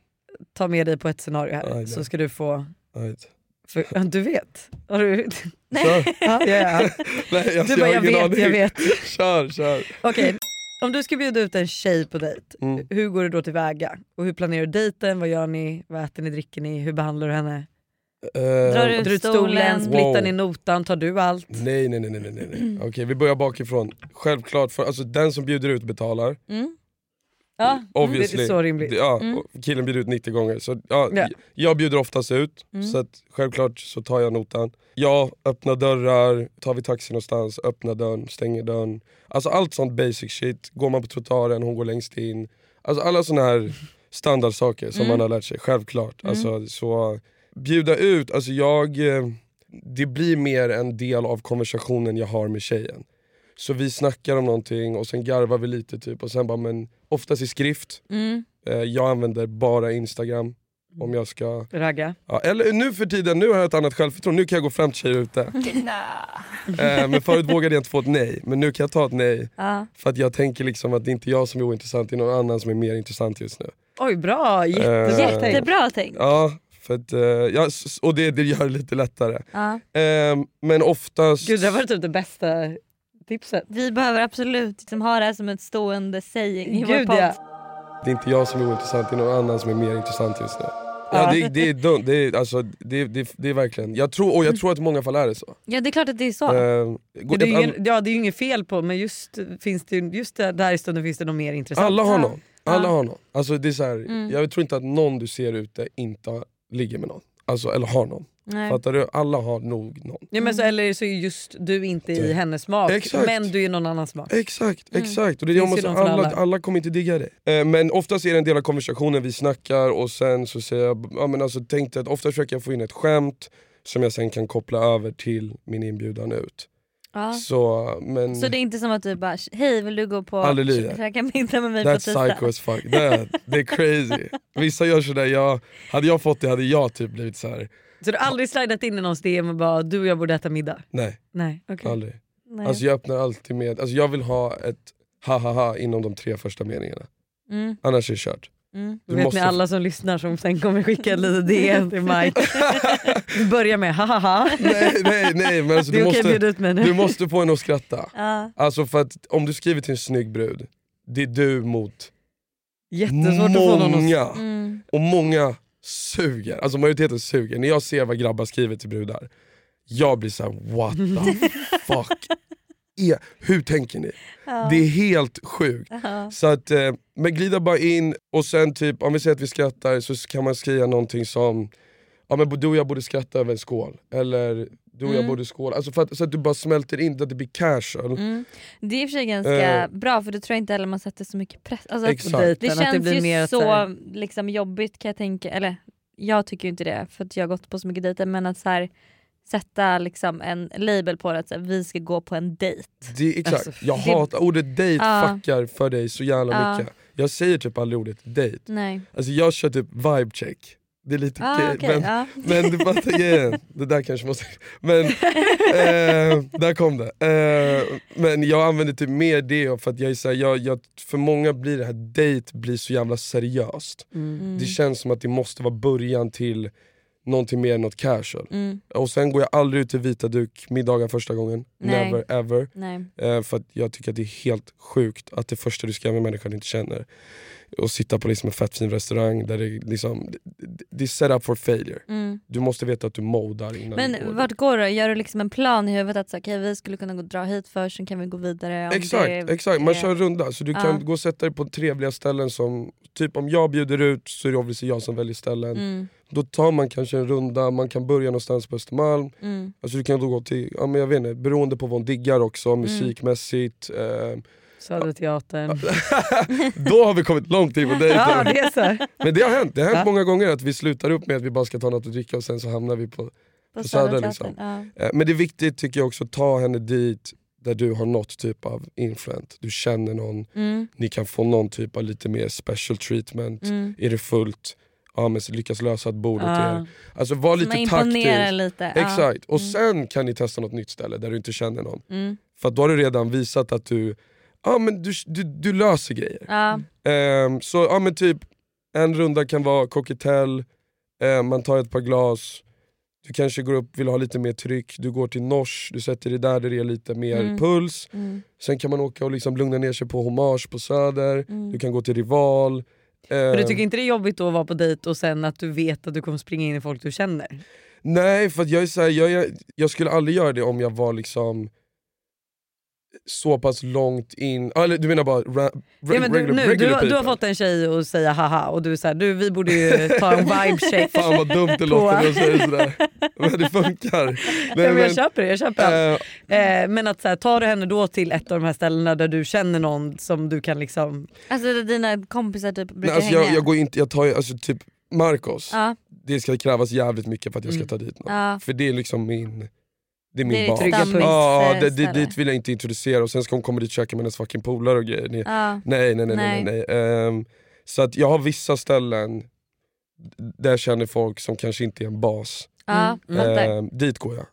ta med dig på ett scenario här Aj, så ska du få... För, ja, du vet? Har du... Kör. ja, ja. Nej, alltså, Du bara, jag ingen vet, jag aning. vet. Kör, kör. Okej, om du ska bjuda ut en tjej på dejt, Mm. hur går du då tillväga? Och hur planerar du dejten? Vad gör ni? Vad äter ni? Dricker ni? Hur behandlar du henne? Drar du- Drar du ut stolen? stolen? Splittar Wow. ni notan? Tar du allt? Nej nej nej nej, nej, nej. Okej vi börjar bakifrån. Självklart, för, alltså, den som bjuder ut betalar. Mm. Ja, Obviously. det är så rimligt. Ja, Mm. Killen bjuder ut 90 gånger. Så, ja, Ja. Jag bjuder oftast ut, Mm. så att, självklart så tar jag notan. Jag öppnar dörrar, tar vi taxi någonstans, öppnar dörren, stänger dörren. Alltså allt sånt basic shit. Går man på trottoaren, hon går längst in. Alltså alla såna här standardsaker som Mm. man har lärt sig, självklart. Mm. Alltså, så, bjuda ut, alltså jag, eh, det blir mer en del av konversationen jag har med tjejen. Så vi snackar om någonting och sen garvar vi lite typ och sen bara men oftast i skrift. Mm. Eh, jag använder bara instagram om jag ska... Ragga? Ja, eller nu för tiden, nu har jag ett annat självförtroende, nu kan jag gå fram till tjejer ute. eh, men förut vågade jag inte få ett nej, men nu kan jag ta ett nej. Ja. För att jag tänker liksom att det är inte jag som är ointressant, det är någon annan som är mer intressant just nu. Oj bra, jättebra Eh, tänkt. Jättebra tänkt. Ja, för att, eh, ja, och det, det gör det lite lättare. Ja. Eh, men oftast... Gud det varit typ det bästa tipset. Vi behöver absolut liksom ha det här som ett stående saying i vår Gud podd. ja. Det är inte jag som är ointressant, det är någon annan som är mer intressant just nu. Ja, det, det är dumt, det är, alltså, det, det, det är verkligen, jag tror, och jag tror att i många fall är det så. Ja det är klart att det är så. Eh, Ja, det, är ju ingen, ja, det är ju inget fel på men just, finns det, ju- just där, där i stunden finns det något mer intressant. alla har någon. Alla Ja. har någon. Alltså, det är så här, Mm. Jag tror inte att någon du ser ute inte ligger med någon. Alltså, eller har någon. Nej. Fattar du? Alla har nog någon. Ja, men så, eller så är just du inte i Det- hennes smak Exakt. men du är någon annans smak. Exakt, Mm. exakt. Och det, ju måste, alla, alla. alla kommer inte digga det. Eh, men oftast är det en del av konversationen, vi snackar och sen så säger jag, ja, men alltså, tänk dig att ofta försöker jag få in ett skämt som jag sen kan koppla över till min inbjudan ut. Ja. Så, men, Så det är inte som att du bara hej vill du gå på Halleluja. käka middag med mig på That's tisdag? psycho as fuck. Det, det är crazy. Vissa gör sådär, jag, hade jag fått det hade jag typ blivit så här. Så du har aldrig slidat in i någons DM och bara du och jag borde äta middag? nej Nej, okej. aldrig. Nej. Alltså jag öppnar alltid med, alltså jag vill ha ett ha ha ha inom de tre första meningarna. Mm, Annars är det kört. mm. Du vet måste- ni alla som lyssnar som sen kommer skicka lite DM till Mike. Du börjar med hahaha. nej nej nej men alltså, du, måste, du måste få henne att skratta. Ja. Alltså för att om du skriver till en snygg brud, det är du mot Jättesvårt att få någon att... många. Mm. Och många suger, alltså majoriteten suger. När jag ser vad grabbar skriver till brudar, jag blir så här: what the fuck? Är, hur tänker ni? Ja. Det är helt sjukt. Ja. Så att, eh, men glida bara in och sen typ, om vi säger att vi skrattar så kan man skriva någonting som ja, men du och jag borde skratta över en skål. Eller du och jag Mm. borde skåla. Alltså för att, så att du bara smälter in, så att det blir casual. Mm. Det är i och för sig ganska Eh. bra för då tror jag inte heller man sätter så mycket press. Alltså, Exakt. Det att det känns blir ju mer så här- liksom, jobbigt kan jag tänka, eller jag tycker ju inte det för att jag har gått på så mycket dejter men att så här, sätta liksom en label på det att så här, vi ska gå på en dejt. Det, exakt. Alltså, jag det- hatar ordet dejt Ja. fuckar för dig så jävla Ja. mycket. Jag säger typ aldrig ordet dejt. Nej. Alltså jag kör typ vibe check. Det är lite Ah, okej, men, ja. men du fattar grejen. Det där kanske måste... Men eh, där kom det. Eh, men jag använder typ mer det för att jag är så här, jag, jag, för många blir det här dejt blir så jävla seriöst. Mm. Det känns som att det måste vara början till någonting mer än något casual. Mm. Och sen går jag aldrig ut till vita duk middagar första gången. Nej. Never ever. Nej. Eh, för att jag tycker att det är helt sjukt att det första du ska göra med människan inte känner och sitta på liksom en fett fin restaurang där det liksom, det är set up for failure. Mm. Du måste veta att du modar innan du går Men vart går du? Gör du liksom en plan i huvudet att så, okay, vi skulle kunna gå, dra hit först, sen kan vi gå vidare? Exakt, det exakt. man kör en runda. Så du Ja. kan gå och sätta dig på trevliga ställen som, typ om jag bjuder ut så är det obviously jag som väljer ställen. Mm. Då tar man kanske en runda, man kan börja någonstans på Östermalm. Mm. Alltså du kan då gå till, ja, men jag vet inte, beroende på vad hon diggar också Mm. musikmässigt. Eh, Söderteatern. då har vi kommit långt in på dejten. Ja, det är så. Men det har hänt, det har hänt Ja. många gånger att vi slutar upp med att vi bara ska ta något att dricka och sen så hamnar vi på, på Södra. Södra Liksom. Teatern, Eh, Men det är viktigt tycker jag också att ta henne dit där du har något typ av influent. Du känner någon, Mm. ni kan få någon typ av lite mer special treatment. Mm. Är det fullt, ja men så lyckas lösa ett bord åt Ja. er. Alltså var man lite taktisk. lite, ja. Exakt, och Mm. sen kan ni testa något nytt ställe där du inte känner någon. Mm. För då har du redan visat att du, ja, men du, du, du löser grejer. Ja. Ehm, så ja, men typ en runda kan vara cocktail, eh, man tar ett par glas, du kanske går upp vill ha lite mer tryck, du går till Nors, du sätter dig där där det är lite mer Mm. puls. Mm. Sen kan man åka och liksom lugna ner sig på Hommage på Söder, Mm. du kan gå till Rival. Men du Ehm, tycker inte det är jobbigt då att vara på dejt och sen att du vet att du kommer springa in i folk du känner? Nej, för jag, är så här, jag, är, jag skulle aldrig göra det om jag var liksom så pass långt in, eller du menar bara ra, ra, Ja, men du, regular, nu, du, regular har- du har fått en tjej att säga haha och du är såhär, du vi borde ju ta en vibe check. Fan vad dumt det låter när jag säger sådär. Men det funkar. Nej, ja, men jag köper det, jag köper allt. eh, men att så här, tar du henne då till ett av de här ställena där du känner någon som du kan liksom... Alltså där dina kompisar typ brukar nej, alltså, hänga? jag, jag, går inte, jag tar alltså, typ Marcos, Ja. det ska krävas jävligt mycket för att jag ska Mm. ta dit någon. Ja. För det är liksom min det är min Det är bas. trygga punkt. Ja, det, det, ställe. dit vill jag inte introducera och sen ska hon komma dit och käka med hennes fucking polare och grejer. Ja. Nej nej nej. nej, nej, nej. Ehm, så att jag har vissa ställen där jag känner folk som kanske inte är en bas. Ja. Ehm, dit går jag.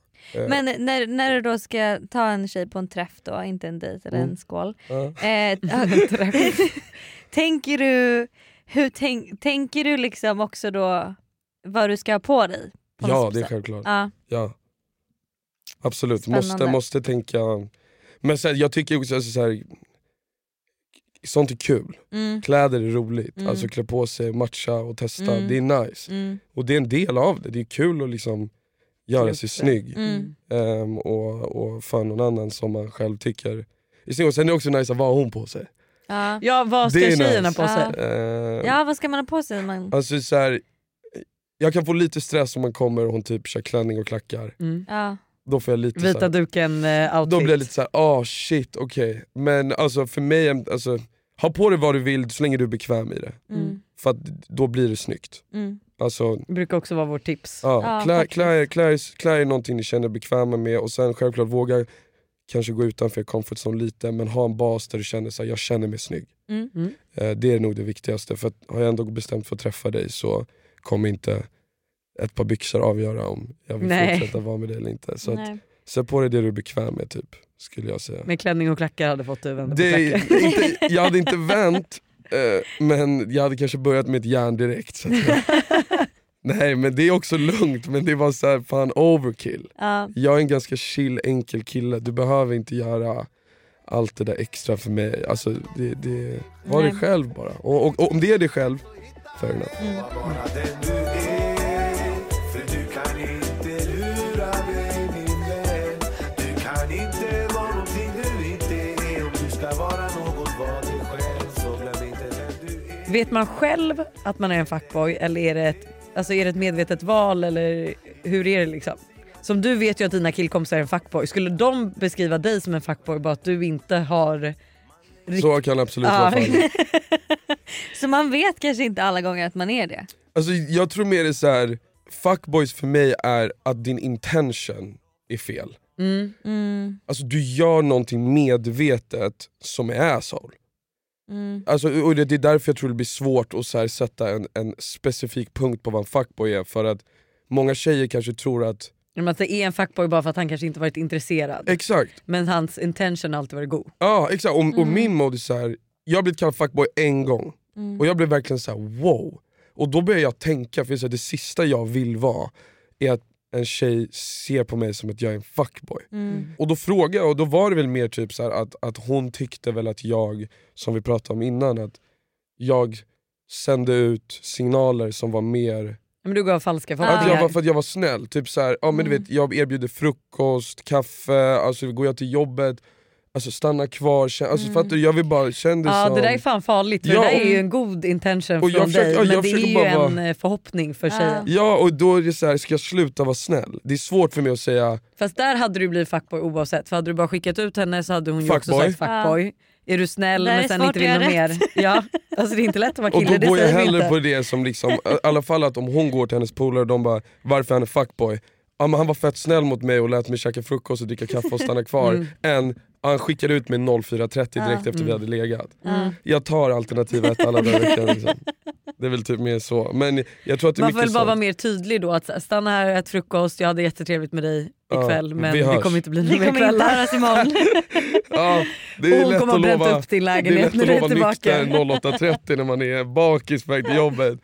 Ehm, Men när, när du då ska ta en tjej på en träff då, inte en dejt eller Mm. en skål. Ja. Eh, tänker du, hur tänk, tänker du liksom också då vad du ska ha på dig? På Ja det är självklart. Ja. Ja. Absolut, Spännande. måste, måste tänka. Men sen, jag tycker också alltså, så här, sånt är kul. Mm. Kläder är roligt, Mm. alltså klä på sig, matcha och testa, Mm. det är nice. Mm. Och det är en del av det, det är kul att liksom göra sig snygg. Mm. Ehm, och, och för någon annan som man själv tycker är snygg. Och sen är det också nice att vad har hon på sig? Ja. Ja vad ska Det är tjejerna nice. på sig? Ehm, ja vad ska man ha på sig? Man... Alltså så här, jag kan få lite stress om man kommer och hon typ kör klänning och klackar. Mm. Ja. Då får jag lite så Vita här, duken eh, outfit. Då blir jag lite såhär, ah shit okej. Men alltså för mig, alltså, ha på dig vad du vill så länge du är bekväm i det. Mm. För att då blir det snyggt. Mm. Alltså, Det brukar också vara vårt tips. ja, Ja, klä, klä, klä, klä er någonting ni känner er bekväma med och sen självklart våga kanske gå utanför comfort zone lite men ha en bas där du känner att jag känner mig snygg. Mm. Mm. Eh, det är nog det viktigaste för att har jag ändå bestämt för att träffa dig så kommer inte ett par byxor avgöra om jag vill Nej. fortsätta vara med dig eller inte. Så att, sätt på dig det du är bekväm med typ, skulle jag säga. Med klänning och klackar hade fått du vända på Det, inte, jag hade inte vänt, eh, men jag hade kanske börjat med ett järn direkt. Så jag, nej men det är också lugnt, men det var så här, fan overkill. Ja. Jag är en ganska chill, enkel kille, du behöver inte göra allt det där extra för mig. Alltså, det, det, var Nej. dig själv bara. Och, och, och om det är dig själv, fair enough. Mm. Vet man själv att man är en fuckboy eller är det ett, alltså är det ett medvetet val eller hur är det liksom? Som du vet ju att dina killkompisar är en fuckboy. Skulle de beskriva dig som en fuckboy bara att du inte har... rikt- Så kan absolut Ja. vara fallet. Så man vet kanske inte alla gånger att man är det. Alltså, jag tror mer det är så här. fuckboys för mig är att din intention är fel. Mm. Mm. Alltså du gör någonting medvetet som är asshole. Mm. Alltså, och det, det är därför jag tror det blir svårt att så här, sätta en, en specifik punkt på vad en fuckboy är. För att många tjejer kanske tror att, Men att det är en fuckboy bara för att han kanske inte varit intresserad. exakt, Men hans intention har alltid varit god. ja exakt. Och, och Mm. min mode är så här. jag har blivit kallad fuckboy en gång. Mm. Och jag blev verkligen så här: wow. Och då börjar jag tänka, för jag säger, det sista jag vill vara är att en tjej ser på mig som att jag är en fuckboy. Mm. Och då frågade jag, och då var det väl mer typ så här att, att hon tyckte väl att jag, som vi pratade om innan, att jag sände ut signaler som var mer Men du gav falska jag förhoppningar. var, för att jag var snäll, typ så här, ja, men du Mm. vet, jag erbjuder frukost, kaffe, alltså går jag till jobbet, alltså stanna kvar, kän- alltså, Mm. fattar du? Jag vill bara, känn det Ja som... det där är fan farligt för Ja, det där är ju och- en god intention och jag från försöker- dig ja, jag men det är ju bara en vara- eh, förhoppning för tjejen. Ja och då är det så här, ska jag sluta vara snäll? Det är svårt för mig att säga Fast där hade du blivit fuckboy oavsett för hade du bara skickat ut henne så hade hon ju också sagt fuckboy. Är du snäll är men sen inte vill något mer. Ja, alltså det är inte lätt att vara Och kille, då det går jag hellre inte. på det som liksom, i alla fall att om hon går till hennes polare och de bara “varför är han en fuckboy?” ja, men Han var fett snäll mot mig och lät mig käka frukost och dricka kaffe och stanna kvar. Mm. Än han skickade ut mig 04.30 direkt Ja. efter vi hade legat. Ja. Jag tar alternativ ett alla dagar veckan. Liksom. Det är väl typ mer så. Men jag tror att det är Man får väl bara vara sånt. mer tydlig då att här, stanna här, ät frukost, jag hade jättetrevligt med dig Ja, ikväll men vi det kommer inte bli Vi några mer kommer inte kvällar. höras imorgon. Ja, det Och är hon lätt kommer att bränt lova upp din det är lägenhet lätt när att du är lova tillbaka. nykter 08.30 när man är bakis på väg till jobbet.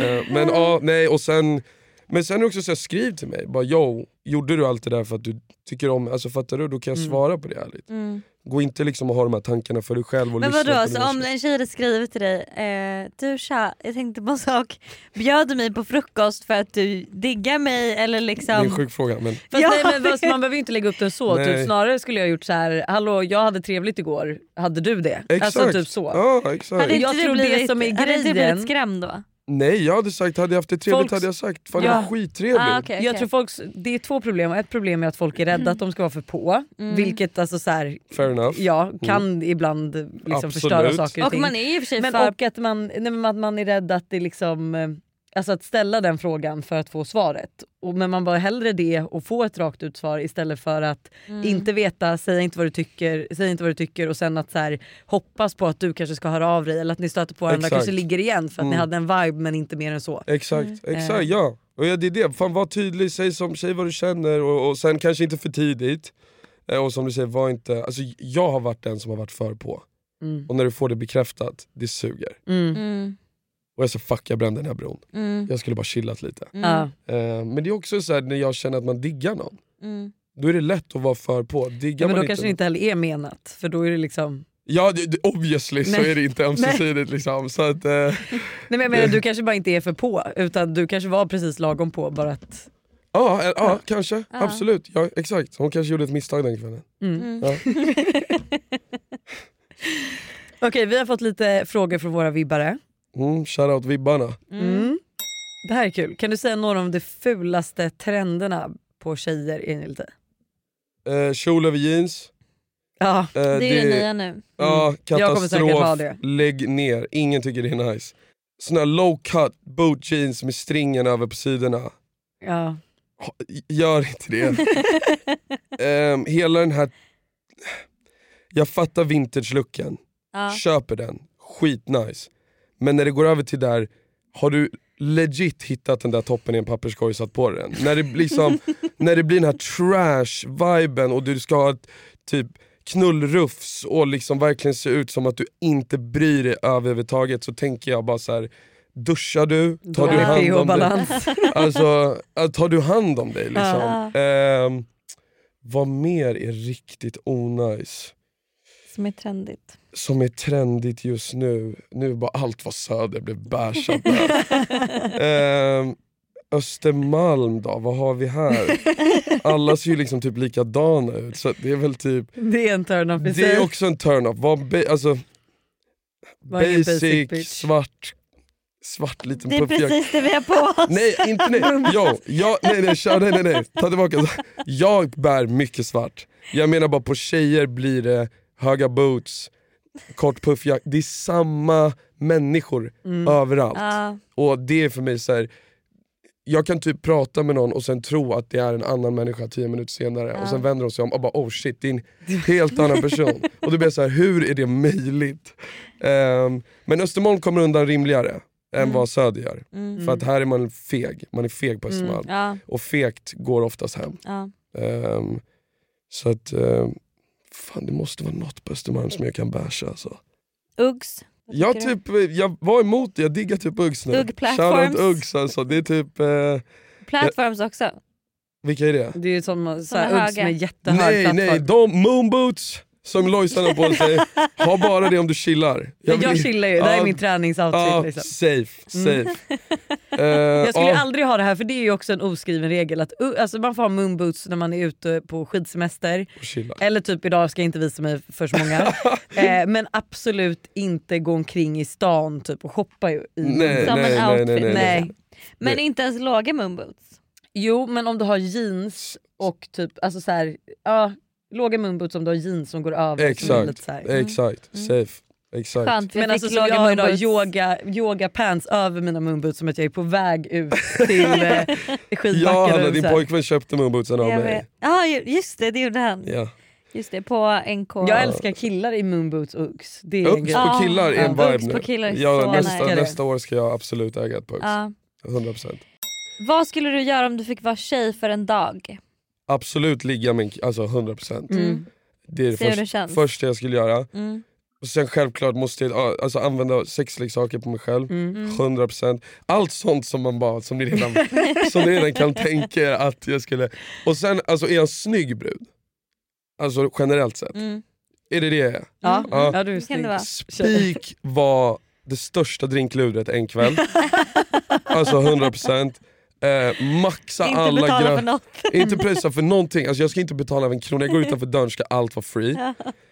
Eh, Men ja, nej och sen men sen är det också så här, skriv till mig, bara yo, gjorde du allt det där för att du tycker om alltså fattar du? Då kan jag Mm. svara på det ärligt. Mm. Gå inte liksom och ha de här tankarna för dig själv och Men vadå, på så dina om en tjej hade skrivit till dig, eh, du tja, jag tänkte på en sak, bjöd du mig på frukost för att du diggar mig eller Det är liksom... en sjuk fråga men Fast Ja, nej, men fast man behöver ju inte lägga upp den så, typ, snarare skulle jag gjort så här: hallå jag hade trevligt igår, hade du det? exakt. Alltså typ så. Ja, exakt. Hade inte Jag du tror det blivit, som är hade inte du grejen- blivit skrämd då? Nej jag hade sagt, hade jag haft det trevligt Folks- hade jag sagt, fan Ja. det var skittrevligt. Ah, okej, Jag okej. tror folks, det är två problem, ett problem är att folk är rädda att de ska vara för på, Mm. vilket alltså så här, Fair enough. ja, kan ibland liksom Absolut. förstöra saker och, Och ting. man är i och för sig Men för... och att man, nej, man är rädd att det liksom eh, Alltså att ställa den frågan för att få svaret. Och, men man bara hellre det och få ett rakt ut svar istället för att Mm. inte veta, säga inte vad du tycker, säg inte vad du tycker och sen att så här, hoppas på att du kanske ska höra av dig eller att ni stöter på varandra Exakt. kanske ligger igen för att ni Mm. hade en vibe men inte mer än så. Exakt, Mm. exakt Eh. ja. Och ja, det är det, fan var tydlig, säg, som, säg vad du känner och, och sen kanske inte för tidigt. Eh, Och som du säger, var inte, alltså, jag har varit den som har varit för på. Mm. Och när du får det bekräftat, det suger. Och jag sa fuck jag brände den här bron. mm, Jag skulle bara chillat lite. mm, Ja. Eh, men det är också så här, när jag känner att man diggar någon, mm. då är det lätt att vara för på. Diggar Ja, men man då kanske det inte heller är menat för då är det liksom Ja det, obviously så Nej. är det inte ömsesidigt liksom. Så att, eh, Nej men menar du kanske bara inte är för på utan du kanske var precis lagom på bara att ja, eh, ja, kanske, Ja. absolut. Ja, exakt. Hon kanske gjorde ett misstag den kvällen. mm. Mm. Ja. Okej vi har fått lite frågor från våra vibbare. Mm, shoutout vibbarna. Mm. Det här är kul. Kan du säga några av de fulaste trenderna på tjejer enligt dig? Eh, kjol över jeans. Ja. Eh, Det är det nya nu. Ja, Mm. Katastrof. Lägg ner, ingen tycker det är nice. Såna low cut boot jeans med stringen över på sidorna. Ja. Gör inte det. Ehm, hela den här... Jag fattar vintage-looken, Ja. köper den, skitnice. Men när det går över till där, har du legit hittat den där toppen i en papperskorg och satt på den? När det blir, som, när det blir den här trash-viben och du ska ha ett typ knullrufs och liksom verkligen se ut som att du inte bryr dig överhuvudtaget så tänker jag bara så här. duschar du? Tar du hand om dig? Alltså, tar du hand om dig liksom? Ja. Ehm, vad mer är riktigt onajs? Som är trendigt. Som är trendigt just nu, nu bara allt var söder blev bärsat där. Ehm, Östermalm då, vad har vi här? Alla ser ju liksom typ likadana ut så det är väl typ Det är en turn-off Det är också en turn-off, alltså, basic, basic svart, svart liten Det är precis det vi har på oss. Nej, inte nej. Jo, jag, nej, nej, kör, nej, nej, nej, ta tillbaka. Jag bär mycket svart. Jag menar bara på tjejer blir det höga boots, kort puffjacka. Det är samma människor Mm. överallt. Ja. Och det är för mig så här. jag kan typ prata med någon och sen tro att det är en annan människa tio minuter senare och sen vänder de sig om och bara oh shit, det är en helt annan person. och då blir jag så här, hur är det möjligt? Ehm, men Östermalm kommer undan rimligare än vad Söder gör. Mm. För att här är man feg, man är feg på Östermalm. Ja. Och fegt går oftast hem. Ja. Ehm, så att, ehm, fan det måste vara något på Östermalm som jag kan basha alltså. Uggs. Jag, typ, jag var emot det, jag diggar typ Uggs nu. Ugg platforms. Shoutout Uggs alltså, det är typ, eh, Platforms också. vilka är det? Det är ju som så Uggs höga. med jättehög Nej plattform. nej, de moonboots, som Lojsan har på sig, ha bara det om du chillar. Jag, vill- chillar ju, det här är min träningsoutfit. Ja, liksom. safe, safe. Mm. Eh, Jag skulle ja. aldrig ha det här för det är ju också en oskriven regel att uh, alltså man får ha moonboots när man är ute på skidsemester. Eller typ idag ska jag inte visa mig för så många. eh, men absolut inte gå omkring i stan typ, och shoppa i i Nej. Som nej, en outfit. nej, nej, nej. Men Nej. inte ens låga moonboots. Jo men om du har jeans och typ alltså så här, ja, låga moonboots om du har jeans som går över. lite Exakt. Mm. exakt, safe. Exakt. Skönt Men alltså jag har idag, yoga, yoga pants över mina moonboots som att jag är på väg ut till eh, skidbacken. Ja, din pojkvän köpte moonbootsen av mig. Ja ju- just det, det gjorde han. Ja. Just det, på NK. Jag älskar killar i moonboots och Uggs. Det är Uggs på killar är en Ja, vibe nu. killar ja, nästa, nästa år ska jag absolut äga ett par Uggs. Ja. 100%. Vad skulle du göra om du fick vara tjej för en dag? Absolut ligga med en alltså 100%. Mm. Det är det först, första jag skulle göra. Mm. Och sen självklart måste jag ja, alltså, använda sexleksaker på mig själv. Mm. 100%. Allt sånt som man bara, som ni redan, som ni redan kan tänka er att jag skulle... Och sen alltså, är jag en snygg brud? Alltså generellt sett. Mm. Är det det jag är? Ja, Ja. ja du är snygg. Spik var det största drinkludret en kväll. alltså 100%. Eh, maxa Inte alla betala gra- för något. Inte pressa för någonting, alltså jag ska inte betala en krona, jag går utanför dörren ska allt vara free.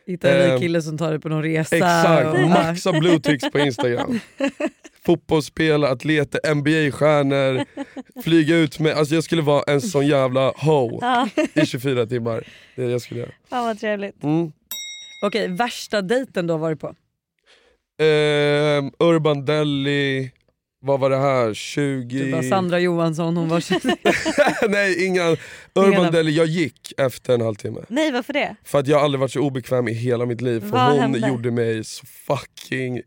Hitta en rik kille som tar dig på någon resa. Exakt, och- maxa blueticks på instagram. Fotbollsspelare, atleter, NBA-stjärnor, flyga ut med, alltså jag skulle vara en sån jävla ho i 24 timmar. Det jag skulle göra. fan vad trevligt. Mm. Okej, värsta dejten du har varit på? Ehm, Urban Deli, vad var det här? 20... Du bara Sandra Johansson, hon var Nej inga, Urban. Deli, jag gick efter en halvtimme. Nej varför det? För att jag har aldrig varit så obekväm i hela mitt liv. För Vad hon hände? gjorde mig så fucking...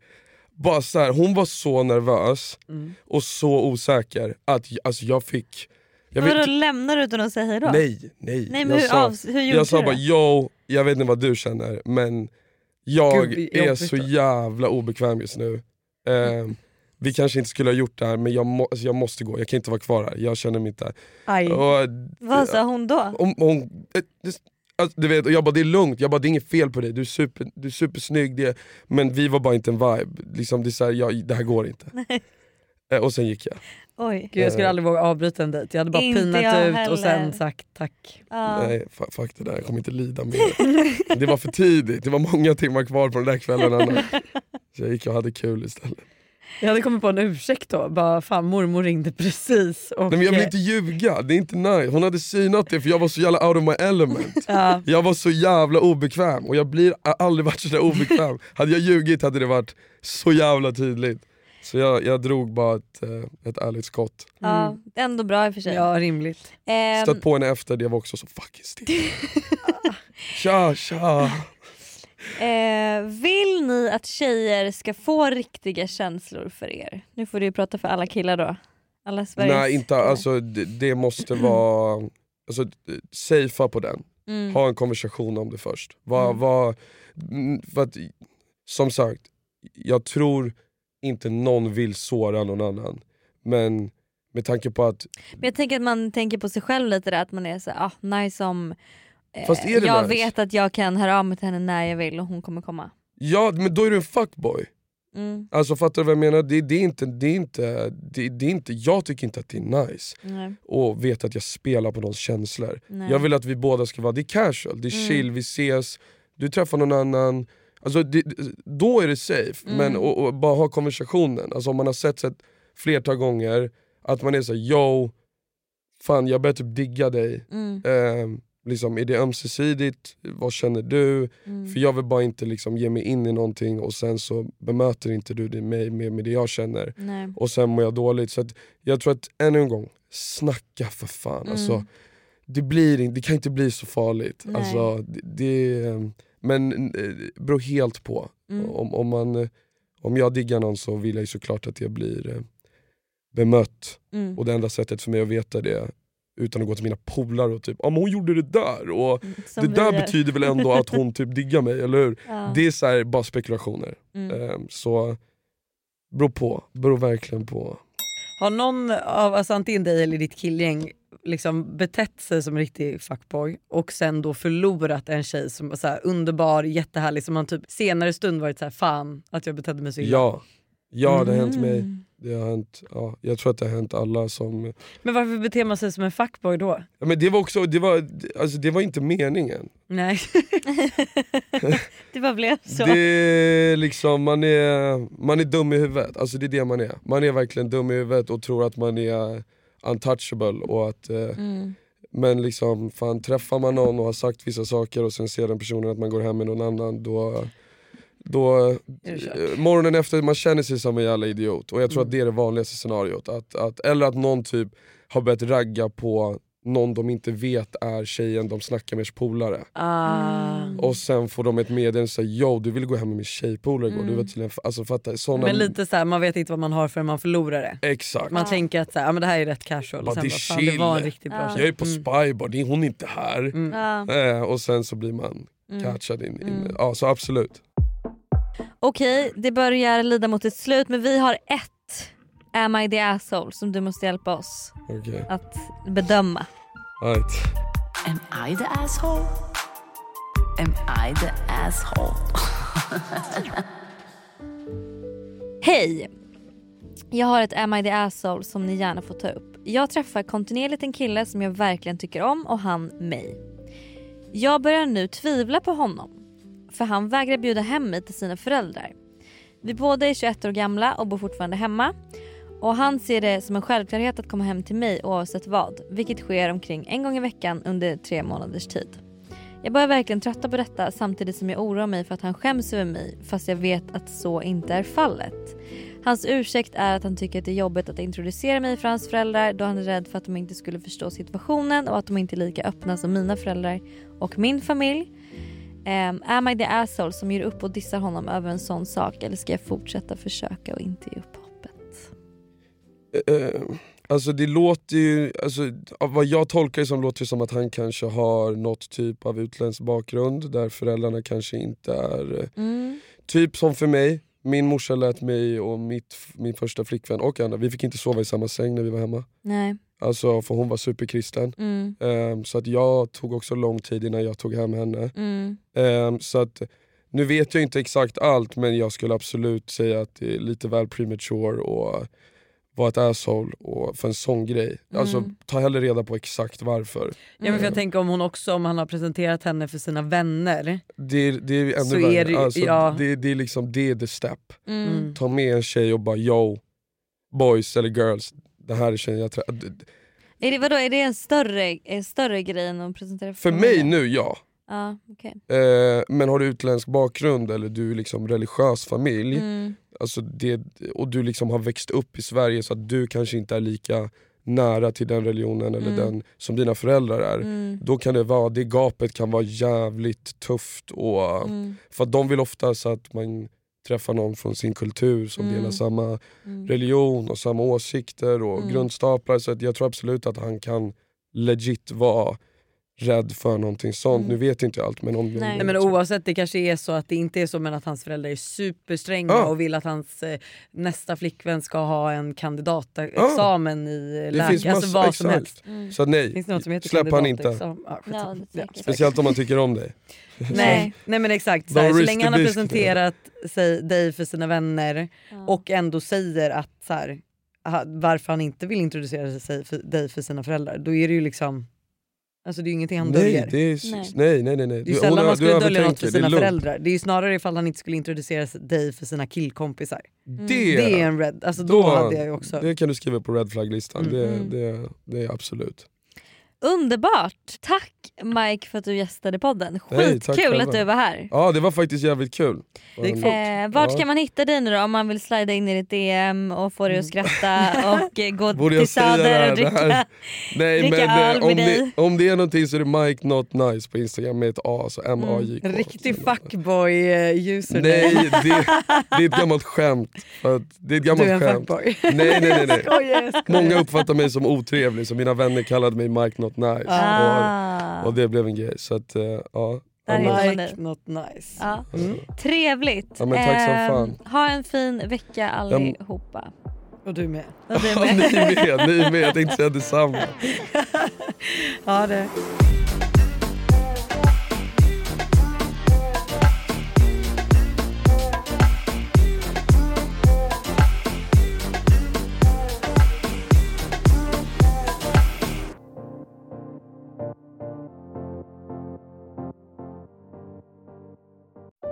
Bara så här, hon var så nervös Mm. och så osäker att alltså, jag fick... Jag Vadå vet, lämnar du utan att säga hejdå? nej, nej. Nej men jag hur, sa, av, hur gjorde jag sa bara yo, jag vet inte vad du känner men jag Gud, är så jävla obekväm just nu. Ehm, vi kanske inte skulle ha gjort det här men jag, må, alltså, jag måste gå, jag kan inte vara kvar här. Jag känner mig inte... Aj. Och, Vad sa hon då? om, hon, eh, det, alltså, du vet, och jag bara det är lugnt, jag bara det är inget fel på dig, du är, super, du är supersnygg, det, men vi var bara inte en vibe. Liksom, det, är så här, jag, det här går inte. Eh, och sen gick jag. Oj. Gud, jag skulle aldrig våga avbryta en dejt. Jag hade bara Inte pinat ut och sen heller. sagt tack. Ja. Nej fuck det där, jag kommer inte lida mer. det var för tidigt, det var många timmar kvar på den där kvällen annars. Så jag gick och hade kul istället. Jag hade kommit på en ursäkt då. Bara fan mormor ringde precis. Och, Nej, men jag vill inte ljuga, det är inte nice. Hon hade synat det för jag var så jävla out of my element. Ja. Jag var så jävla obekväm och jag blir jag aldrig varit så där obekväm. hade jag ljugit hade det varit så jävla tydligt. Så jag, jag drog bara ett, eh, ett ärligt skott. Ja, ändå bra i och för sig. ja rimligt. Ehm, Stött på henne efter det var också så fucking still. tja tja. Eh, vill ni att tjejer ska få riktiga känslor för er? Nu får du ju prata för alla killar då. Alla Sveriges Nej inte, killar. alltså det, det måste vara, alltså safea på den. Mm. Ha en konversation om det först. Var, Mm. var, mm, för att, som sagt, jag tror inte någon vill såra någon annan. Men med tanke på att Men jag tänker att man tänker på sig själv lite där, att man är så ah, nice om Fast är det jag nice? vet att jag kan höra av mig till henne när jag vill och hon kommer komma. Ja men då är du en fuckboy. Mm. Alltså fattar du vad jag menar? Det, det, är inte, det, är inte, det, det är inte, jag tycker inte att det är nice Nej. att veta att jag spelar på någons känslor. Nej. Jag vill att vi båda ska vara, det är casual, det är Mm. chill, vi ses, du träffar någon annan. Alltså det, då är det safe, Mm. men och, och bara ha konversationen. Alltså om man har sett ett flertal gånger, att man är så här, yo, fan jag börjar typ digga dig. Mm. Eh, liksom, är det ömsesidigt? Vad känner du? Mm. För jag vill bara inte liksom ge mig in i någonting och sen så bemöter inte du det mig med, med det jag känner. Nej. Och sen mår jag dåligt. Så att jag tror att ännu en gång, snacka för fan. Mm. Alltså, det, blir, det kan inte bli så farligt. Nej. Alltså, det, det, men eh, det beror helt på. Mm. Om, om, man, om jag diggar någon så vill jag såklart att jag blir eh, bemött. Mm. Och det enda sättet för mig att veta det utan att gå till mina polare och typ ah, men hon gjorde det där och Mm, Som det där gör. betyder väl ändå att hon typ diggar mig, eller hur? Ja. Det är så här, bara spekulationer. Mm. Ehm, så beror på, beror verkligen på. Har någon av alltså, antingen dig eller ditt killgäng liksom betett sig som en riktig fuckboy och sen då förlorat en tjej som var så här underbar, jättehärlig som man typ senare stund varit så här fan att jag betedde mig så illa. Ja, ja det har hänt Mm. mig. Det har hänt, ja, jag tror att det har hänt alla som... Men varför beter man sig som en fuckboy då? Ja, men det var också, det var, alltså, det var inte meningen. Nej. Det bara blev så. Det är liksom, man är, man är dum i huvudet, alltså det är det man är. Man är verkligen dum i huvudet och tror att man är untouchable. Och att, eh, Mm. Men liksom, fan, träffar man någon och har sagt vissa saker och sen ser den personen att man går hem med någon annan då, då eh, morgonen efter man känner sig som en jävla idiot. Och jag tror att det är det vanligaste scenariot. Att, att, eller att någon typ har börjat ragga på någon de inte vet är tjejen de snackar med polare. Ah. Och sen får de ett meddelande och säger yo du ville gå hem med min tjejpolare igår. Mm. Du var tydligen, alltså, fatta, såna, Men lite så här, man vet inte vad man har förrän man förlorar det. Exakt. Man tänker att så här, ja, men det här är rätt casual. Bara, och sen det bara, fan, det var en riktigt bra Ja. tjej. Jag är på Mm. spybar, det är hon inte här. Mm. Ja. Eh, och sen så blir man Mm. catchad in, in Mm. ja så absolut. Okej, det börjar lida mot ett slut men vi har ett Am I the asshole som du måste hjälpa oss Okej, att bedöma. right. Am I the asshole? Am I the asshole? Hej! Jag har ett Am I the asshole som ni gärna får ta upp. Jag träffar kontinuerligt en kille som jag verkligen tycker om och han mig. Jag börjar nu tvivla på honom. För han vägrar bjuda hem mig till sina föräldrar. Vi båda är 21 år gamla och bor fortfarande hemma. Och han ser det som en självklarhet att komma hem till mig oavsett vad. Vilket sker omkring en gång i veckan under tre månaders tid. Jag börjar verkligen trötta på detta samtidigt som jag oroar mig för att han skäms över mig fast jag vet att så inte är fallet. Hans ursäkt är att han tycker att det är jobbigt att introducera mig för hans föräldrar då han är rädd för att de inte skulle förstå situationen och att de inte är lika öppna som mina föräldrar och min familj. Um, am I the asshole som ger upp och dissar honom över en sån sak eller ska jag fortsätta försöka och inte ge upp hoppet? Eh, alltså det låter ju, alltså, vad jag tolkar det som låter det som att han kanske har något typ av utländsk bakgrund där föräldrarna kanske inte är eh, Mm. Typ som för mig, min morsa lät mig och mitt, min första flickvän och Anna, vi fick inte sova i samma säng när vi var hemma. Nej. Alltså för hon var superkristen. Mm. Ehm, så att jag tog också lång tid innan jag tog hem henne. Mm. Ehm, så att nu vet jag inte exakt allt men jag skulle absolut säga att det är lite väl premature och vara ett asshole och för en sån grej. Alltså Mm. ta hellre reda på exakt varför. Ja, men för jag tänker om hon också, om han har presenterat henne för sina vänner. Det är, det är ännu värre. är det- alltså, ja. det, det är liksom det är the step. Mm. Ta med en tjej och bara yo, boys eller girls, det här är tjejen jag. Är det, vadå, är det en större, en större grej än att presentera För mig nu, ja. Ja, okej. Eh, men har du utländsk bakgrund eller du är liksom religiös familj Mm. alltså det, och du liksom har växt upp i Sverige så att du kanske inte är lika nära till den religionen eller Mm. den som dina föräldrar är. Mm. Då kan det vara, det gapet kan vara jävligt tufft. Och, Mm. För de vill ofta så att man träffar någon från sin kultur som Mm. delar samma Mm. religion och samma åsikter och Mm. grundstaplar. Så att jag tror absolut att han kan legit vara rädd för någonting sånt. Mm. Nu vet inte jag allt men om Nej, men oavsett, det kanske är så att det inte är så men att hans föräldrar är superstränga Ja. och vill att hans eh, nästa flickvän ska ha en kandidatexamen i Det läge. finns Alltså massa- vad som exakt. helst. Mm. Så nej, Finns det något som heter släpp han inte. kandidatexamen? Ja. Ja. Speciellt om man tycker om dig. Nej, nej men exakt. Så, här, så länge han har presenterat sig, dig för sina vänner Ja. och ändå säger att så här, varför han inte vill introducera sig för, dig för sina föräldrar, då är det ju liksom Alltså det är ju ingenting han Nej, döljer. det är, Nej. nej. nej nej nej Det är Du- ju sällan hon- man skulle dölja något för det sina lugnt. föräldrar. Det är ju snarare ifall han inte skulle introducera dig för sina killkompisar. Det, Det är en red, alltså då, hade jag ju också... det kan du skriva på red flag-listan, det, Mm. det, det är absolut. Underbart! Tack Mike för att du gästade podden. Skitkul att du var här. Ja det var faktiskt jävligt kul. Det gick fort. Eh, vart Ja. ska man hitta dig nu då om man vill slida in i ditt DM och få dig att skratta och eh, gå Borde till Söder och dricka? Nej dricka men öl eh, med om dig. det, om det är någonting så är det Mike Not Nice på Instagram med ett A, så M-A-J-K. En riktig fuckboy eh, user. Nej det, det är ett gammalt skämt. Det är ett du gammalt är en skämt. fuckboy. Nej nej nej. nej. Skojar, jag skojar. Många uppfattar mig som otrevlig så mina vänner kallade mig Mike Not Nice. Ah. Och, och det blev en grej. Så att, eh, ja. Där man dig. not nice. Ja. Mm. Trevligt. Ja, men tack som Ehm, fan. Ha en fin vecka allihopa. Och du med. Och du med. ni med, ni med. Jag tänkte säga detsamma. Ja, det.